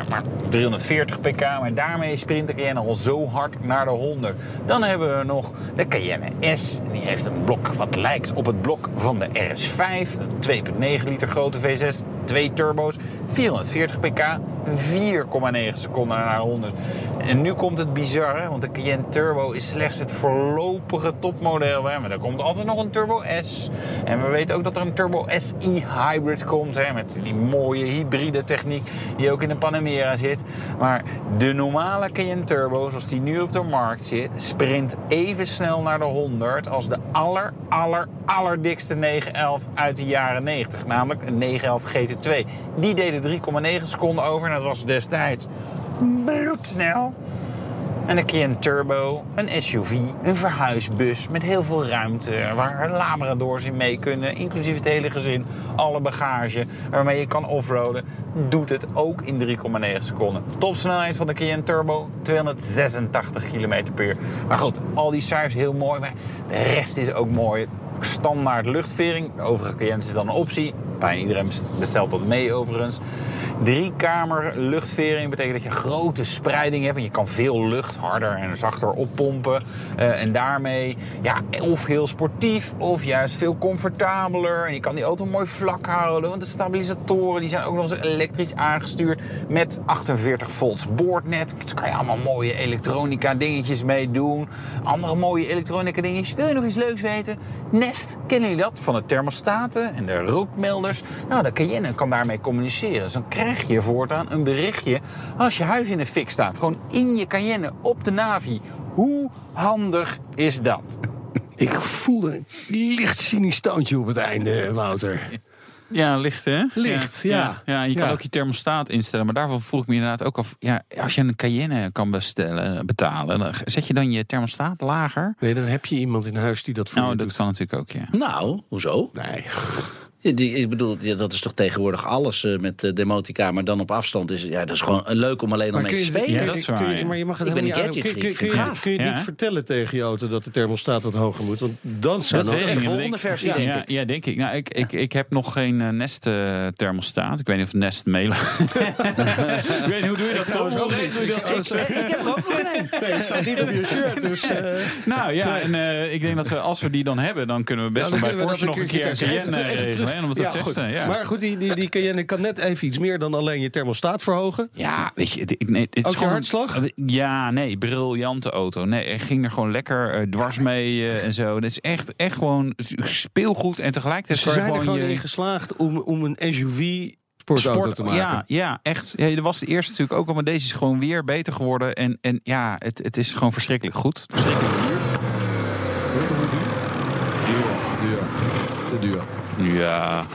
Maar 340 pk. Maar daarmee sprint de Cayenne al zo hard naar de 100. Dan hebben we nog de Cayenne S. Die heeft een blok wat lijkt op het blok van de RS5. Een 2,9 liter grote V6. Twee turbo's. 440 pk. 4,9 seconden naar 100. En nu komt het bizarre, want de Cayenne Turbo is slechts het voorlopige topmodel. Hè. Maar er komt altijd nog een Turbo S. En we weten ook dat er een Turbo SI Hybrid komt. Hè, met die mooie hybride techniek die ook in de Panamera zit. Maar de normale Cayenne Turbo, zoals die nu op de markt zit, sprint even snel naar de 100 als de aller, aller, allerdikste 911 uit de jaren 90. Namelijk een 911 GT2. Die deden 3,9 seconden over en dat was destijds bloedsnel. En een Cayenne Turbo, een SUV, een verhuisbus met heel veel ruimte... waar labradors in mee kunnen, inclusief het hele gezin. Alle bagage waarmee je kan offroaden, doet het ook in 3,9 seconden. Topsnelheid van de Cayenne Turbo, 286 km per uur. Maar goed, al die cijfers heel mooi, maar de rest is ook mooi. Standaard luchtvering, de overige Cayennes is dan een optie. Bijna iedereen bestelt dat mee overigens. Drie kamer luchtvering betekent dat je grote spreiding hebt. En je kan veel lucht harder en zachter oppompen. Uh, en daarmee ja, of heel sportief of juist veel comfortabeler. En je kan die auto mooi vlak houden. Want de stabilisatoren die zijn ook nog eens elektrisch aangestuurd. Met 48 volts boordnet. Daar kan je allemaal mooie elektronica dingetjes mee doen. Andere mooie elektronica dingetjes. Wil je nog iets leuks weten? Nest, kennen jullie dat? Van de thermostaten en de rookmelders. Nou, de Cayenne kan daarmee communiceren. Dus dan krijg je voortaan een berichtje als je huis in de fik staat. Gewoon in je Cayenne op de Navi. Hoe handig is dat? Ik voelde een licht cynisch toontje op het einde, Wouter. Ja, licht hè? Licht, ja. Ja, je kan Ja. ook je thermostaat instellen. Maar daarvan vroeg ik me inderdaad ook af... Ja, als je een Cayenne kan bestellen, betalen... Dan zet je dan je thermostaat lager? Nee, dan heb je iemand in huis die dat voor Nou, je dat doet. kan natuurlijk ook, ja. Nou, hoezo? Nee. Die- Ik bedoel, ja, dat is toch tegenwoordig alles eh, met de demotica, maar dan op afstand is ja, dat is gewoon leuk om alleen al mee te kun je- spelen. Ja, dat is kun je-. Maar je mag het Ik ben een gadget kun je- freak, Kun je, vind ik kun je, kun je gaaf. niet vertellen tegen je auto dat de thermostaat wat hoger moet? Want dan zou Dat echt ik de volgende versie, ja, denk ja, ik. Ja, denk ik. Nou, ik, ik, ik heb nog geen eh, Nest eh, thermostaat. Ik weet niet of Nest mailen. <laughs> ik weet niet, hoe doe je dat? Hoe je dat? Ik- heb er ook nog een. Nee, het staat niet op je shirt. <laughs> Dus, eh, Nou ja, en eh, ik denk dat we, als we die dan hebben, dan kunnen we best wel bij Porsche dat nog een keer Even- eh, terug. Om het te Ja, goed. testen. Ja. Maar goed, die, die, die Cayenne kan net even iets meer dan alleen je thermostaat verhogen. Ja, weet je, ik, nee, het is Ook je gewoon, hartslag? Ja, nee, briljante auto. Nee, ik ging er gewoon lekker eh, dwars mee eh, en zo. Het is echt, echt gewoon speelgoed en tegelijkertijd Ze zijn er gewoon gewoon je in geslaagd om, om een SUV sportauto te maken. Ja, ja, echt. Ja, dat was de eerste natuurlijk ook al, maar deze is gewoon weer beter geworden. En, en ja, het, het is gewoon verschrikkelijk goed. Verschrikkelijk duur. Duur. Te duur. Ja,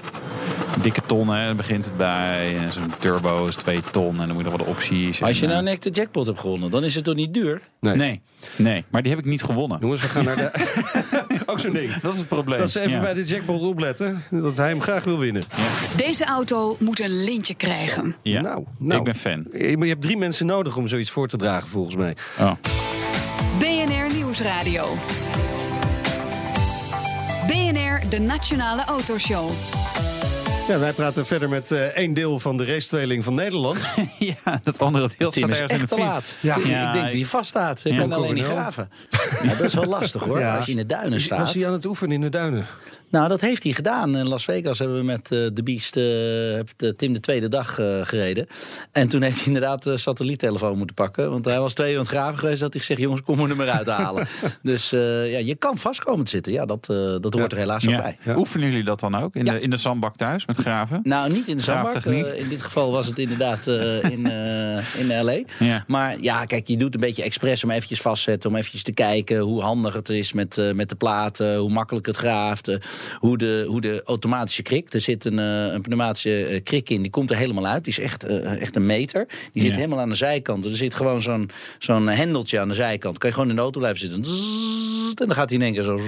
dikke ton, hè, daar begint het bij. En zo'n turbo is 2 ton en dan moet je nog wat opties. Als je en, nou eh, net de jackpot hebt gewonnen, dan is het toch niet duur? Nee. Nee, nee, maar die heb ik niet gewonnen. Jongens, we gaan naar de... <laughs> Ook zo'n ding. Dat is het probleem. Dat ze even Ja. bij de jackpot opletten. Dat hij hem graag wil winnen. Deze auto moet een lintje krijgen. Ja, Nou, nou. ik ben fan. Eh, je hebt drie mensen nodig om zoiets voor te dragen, volgens mij. Oh. BNR Nieuwsradio. De Nationale Autoshow. Ja, wij praten verder met eh één deel van de racetweeling van Nederland. <laughs> ja, dat andere deel staat is ergens in echt de te laat. Ja. Ik- Ja, ik denk dat hij vaststaat. Ja, kan alleen niet graven. Ja, dat is wel lastig hoor, <laughs> Ja. als je in de duinen Was staat. hij aan het oefenen in de duinen? Nou, dat heeft hij gedaan. In Las Vegas hebben we met eh, de Beast eh, Tim de tweede dag eh, gereden. En toen heeft hij inderdaad de satelliettelefoon moeten pakken. Want hij was twee uur aan het graven geweest. Dat hij gezegd, jongens, kom er maar uit halen. <laughs> dus eh, ja, je kan vast komen te zitten. Ja, dat, eh, dat hoort er helaas ook Ja. bij. Oefenen jullie dat dan ook? In, Ja. de, in de zandbak thuis met graven? Nou, niet in de zandbak. Eh, in dit geval was het inderdaad eh, in, eh, in L.A. Ja. Maar ja, kijk, je doet een beetje expres om eventjes vastzetten. Om eventjes te kijken hoe handig het is met, eh, met de platen. Hoe makkelijk het graaft. hoe, de, hoe de automatische krik. Er zit een, eh, een pneumatische krik in. Die komt er helemaal uit. Die is echt, eh, echt een meter. Die zit Ja. helemaal aan de zijkant. Er zit gewoon zo'n zo'n hendeltje aan de zijkant. Kan je gewoon in de auto blijven zitten. En dan gaat hij in één keer zo...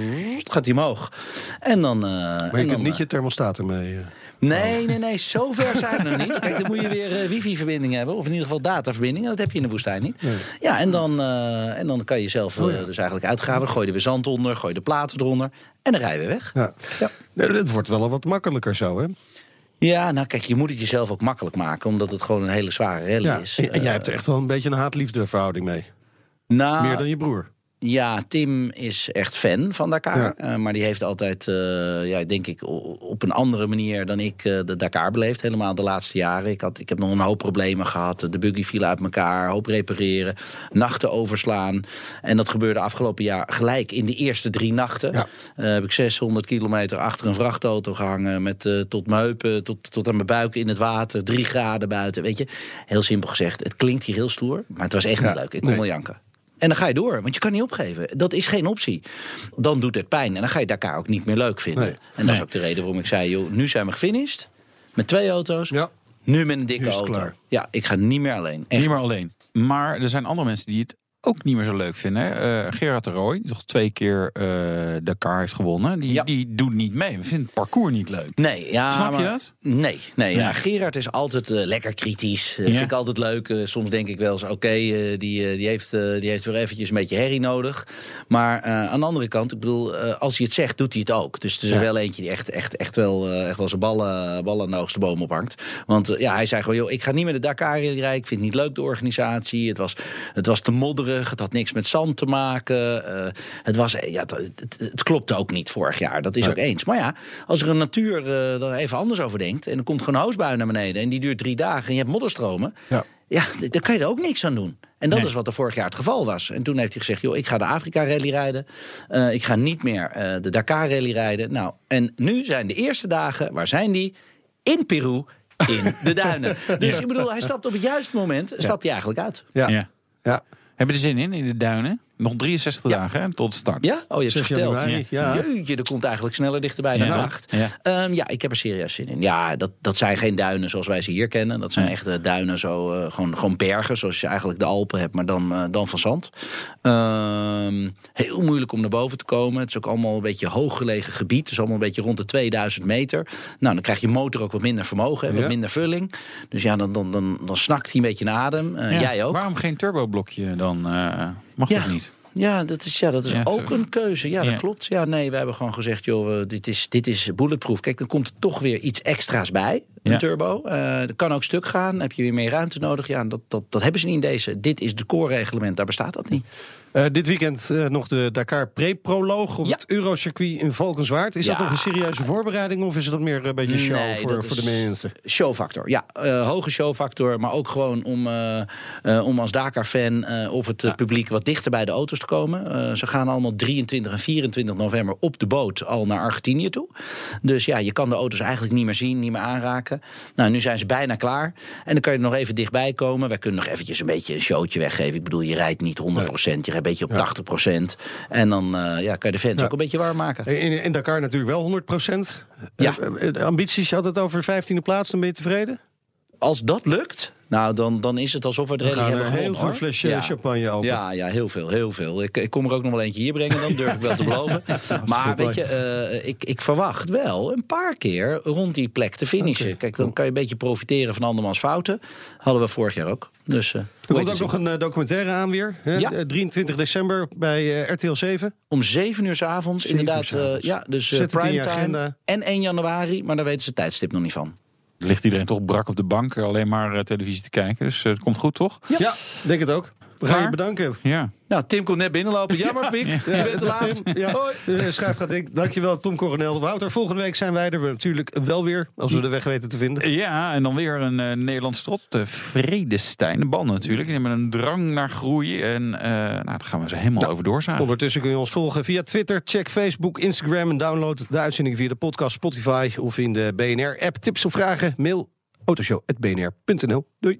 Gaat hij omhoog. En dan... eh, Maar en je kunt dan, niet je thermostaat ermee... Nee, nee, nee, zo ver zijn we nog niet. Kijk, dan moet je weer eh, wifi-verbinding hebben. Of in ieder geval dataverbinding. En dat heb je in de woestijn niet. Ja, en dan, eh, en dan kan je zelf eh, dus eigenlijk uitgraven. Gooi er weer zand onder, gooi de platen eronder. En dan rij je weer weg. Ja. Ja. Nee, dat wordt wel wat makkelijker zo, hè? Ja, nou kijk, je moet het jezelf ook makkelijk maken. Omdat het gewoon een hele zware rally Ja. is. En, jij hebt er echt wel een beetje een haat-liefde verhouding mee. nou, Meer dan je broer. Ja, Tim is echt fan van Dakar. Ja. Eh, maar die heeft altijd, eh, ja, denk ik, op een andere manier dan ik eh, de Dakar beleefd. Helemaal de laatste jaren. Ik, had, ik heb nog een hoop problemen gehad. De buggy viel uit elkaar, hoop repareren, nachten overslaan. En dat gebeurde afgelopen jaar gelijk in de eerste drie nachten. Ja. Heb ik 600 kilometer achter een vrachtauto gehangen. Met tot mijn heupen, tot, tot aan mijn buik in het water. Drie graden buiten. Weet je, heel simpel gezegd. Het klinkt hier heel stoer, maar het was echt Ja, niet leuk. Ik kon nee. wel janken. En dan ga je door, want je kan niet opgeven. Dat is geen optie. Dan doet het pijn en dan ga je Dakar ook niet meer leuk vinden. Nee. En dat is ook de reden waarom ik zei... Joh, nu zijn we gefinished met twee auto's. Ja. Nu met een dikke auto. klaar. Ja, ik ga niet meer alleen. Echt. Niet meer alleen. Maar er zijn andere mensen die het ook niet meer zo leuk vinden. Eh Gerard de Rooij, die toch twee keer eh Dakar heeft gewonnen. Die, Ja. die doet niet mee. We vinden het parcours niet leuk. Nee, ja, Snap je dat? Nee, nee, ja. Gerard is altijd eh, lekker kritisch. Ja. Vind ik altijd leuk. Soms denk ik wel eens, oké, die, die, heeft, die heeft weer eventjes een beetje herrie nodig. Maar aan de andere kant, ik bedoel, als hij het zegt, doet hij het ook. Dus het is er wel eentje die echt, echt, echt, wel, echt wel zijn ballen, ballen aan de hoogste boom ophangt. Want ja, hij zei gewoon, joh, ik ga niet met de Dakar rijden. Ik vind het niet leuk, de organisatie. Het was, het was te modderig. Het had niks met zand te maken. Eh, het, was, eh, ja, het, het, het klopte ook niet vorig jaar. Dat is ook eens. Maar ja, als er een natuur eh er even anders over denkt... en er komt gewoon een hoosbui naar beneden... en die duurt drie dagen en je hebt modderstromen... Ja. Ja, daar kan je er ook niks aan doen. En dat Nee. is wat er vorig jaar het geval was. En toen heeft hij gezegd, joh, ik ga de Afrika-rally rijden. Eh, ik ga niet meer eh, de Dakar-rally rijden. Nou, en nu zijn de eerste dagen, waar zijn die? In Peru, in de duinen. <laughs> Dus ik bedoel, hij stapt op het juiste moment, stapt hij eigenlijk uit. Ja. Ja. Ja. Hebben er zin in, in de duinen? Nog 63 dagen hè, tot de start. Ja? Oh, je hebt 6 geteld. januari, ja. Jeetje, dat komt eigenlijk sneller dichterbij dan Ja. gedacht. Ja. Ehm, ja, ik heb er serieus zin in. Ja, dat, dat zijn geen duinen zoals wij ze hier kennen. Dat zijn echt eh, duinen, zo, eh, gewoon, gewoon bergen, zoals je eigenlijk de Alpen hebt, maar dan, eh, dan van zand. Ehm, heel moeilijk om naar boven te komen. Het is ook allemaal een beetje hooggelegen gebied. Het is allemaal een beetje rond de 2000 meter. Nou, dan krijgt je motor ook wat minder vermogen, en wat Ja. minder vulling. Dus ja, dan, dan, dan, dan snakt hij een beetje naar adem. Ja. Jij ook. Waarom geen turboblokje dan? Eh, mag Ja. dat niet? Ja, dat is, ja, dat is Ja, ook een keuze. Ja, Ja. dat klopt. Ja, nee, we hebben gewoon gezegd, joh, eh, dit is, dit is bulletproof. Kijk, dan komt er toch weer iets extra's bij, een Ja. turbo. Eh dat kan ook stuk gaan, heb je weer meer ruimte nodig. Ja, dat, dat, dat hebben ze niet in deze. Dit is de core-reglement, daar bestaat dat niet. Eh, dit weekend eh, nog de Dakar Pre-proloog op Ja. het Eurocircuit in Valkenswaard. Is dat nog een serieuze voorbereiding of is het meer een beetje show Nee, voor, dat voor de mensen? Showfactor, ja. eh, hoge showfactor, maar ook gewoon om, eh, eh, om als Dakar-fan... eh, of het eh, publiek wat dichter bij de auto's te komen. Eh, ze gaan allemaal 23 en 24 november op de boot al naar Argentinië toe. Dus ja, je kan de auto's eigenlijk niet meer zien, niet meer aanraken. Nou, nu zijn ze bijna klaar. En dan kan je er nog even dichtbij komen. Wij kunnen nog eventjes een beetje een showtje weggeven. Ik bedoel, je rijdt niet 100%, je rijdt een beetje op 80%. En dan eh, ja, kan je de fans Ja. ook een beetje warm maken. In, in Dakar natuurlijk wel 100 procent. Ja. ambities, je had het over 15e plaats, dan ben je tevreden? Als dat lukt, nou, dan, dan is het alsof we rally gaan hebben een heel gewonnen. veel flesje Ja. champagne open. Ja, ja, heel veel, heel veel. Ik, ik kom er ook nog wel eentje hier brengen, dan durf ik wel te <laughs> beloven. maar weet je, eh, ik, ik verwacht wel een paar keer rond die plek te finishen. Kijk, dan kan je een beetje profiteren van andermans fouten. Hadden we vorig jaar ook. Dus, eh, Er komt ook het? nog een eh, documentaire aan weer. Hè? Ja. Eh, 23 december bij RTL 7. Om zeven uur s'avonds, Zeven inderdaad. uur 's avonds. ja, dus het primetime. En 1 januari, maar daar weten ze het tijdstip nog niet van. Ligt iedereen toch brak op de bank alleen maar eh, televisie te kijken. Dus eh, het komt goed, toch? Ja, denk het ook. We gaan je bedanken. Ja. Nou, Tim komt net binnenlopen. Jammer, Piek. Je bent te laat. Tim. Ja. Hoi. Eh, Schuif gaat denk. Dankjewel, Tom Coronel. Wouter, volgende week zijn wij er natuurlijk wel weer. Als we de weg weten te vinden. Ja, en dan weer een eh Nederlands trot. Uh, Vredestein, de bal natuurlijk. Die hebben een drang naar groei. En eh, nou, daar gaan we ze helemaal over doorzagen. Ondertussen kun je ons volgen via Twitter. Check Facebook, Instagram en download de uitzending via de podcast Spotify of in de BNR-app. Tips of vragen? Mail autoshow.bnr.nl. Doei.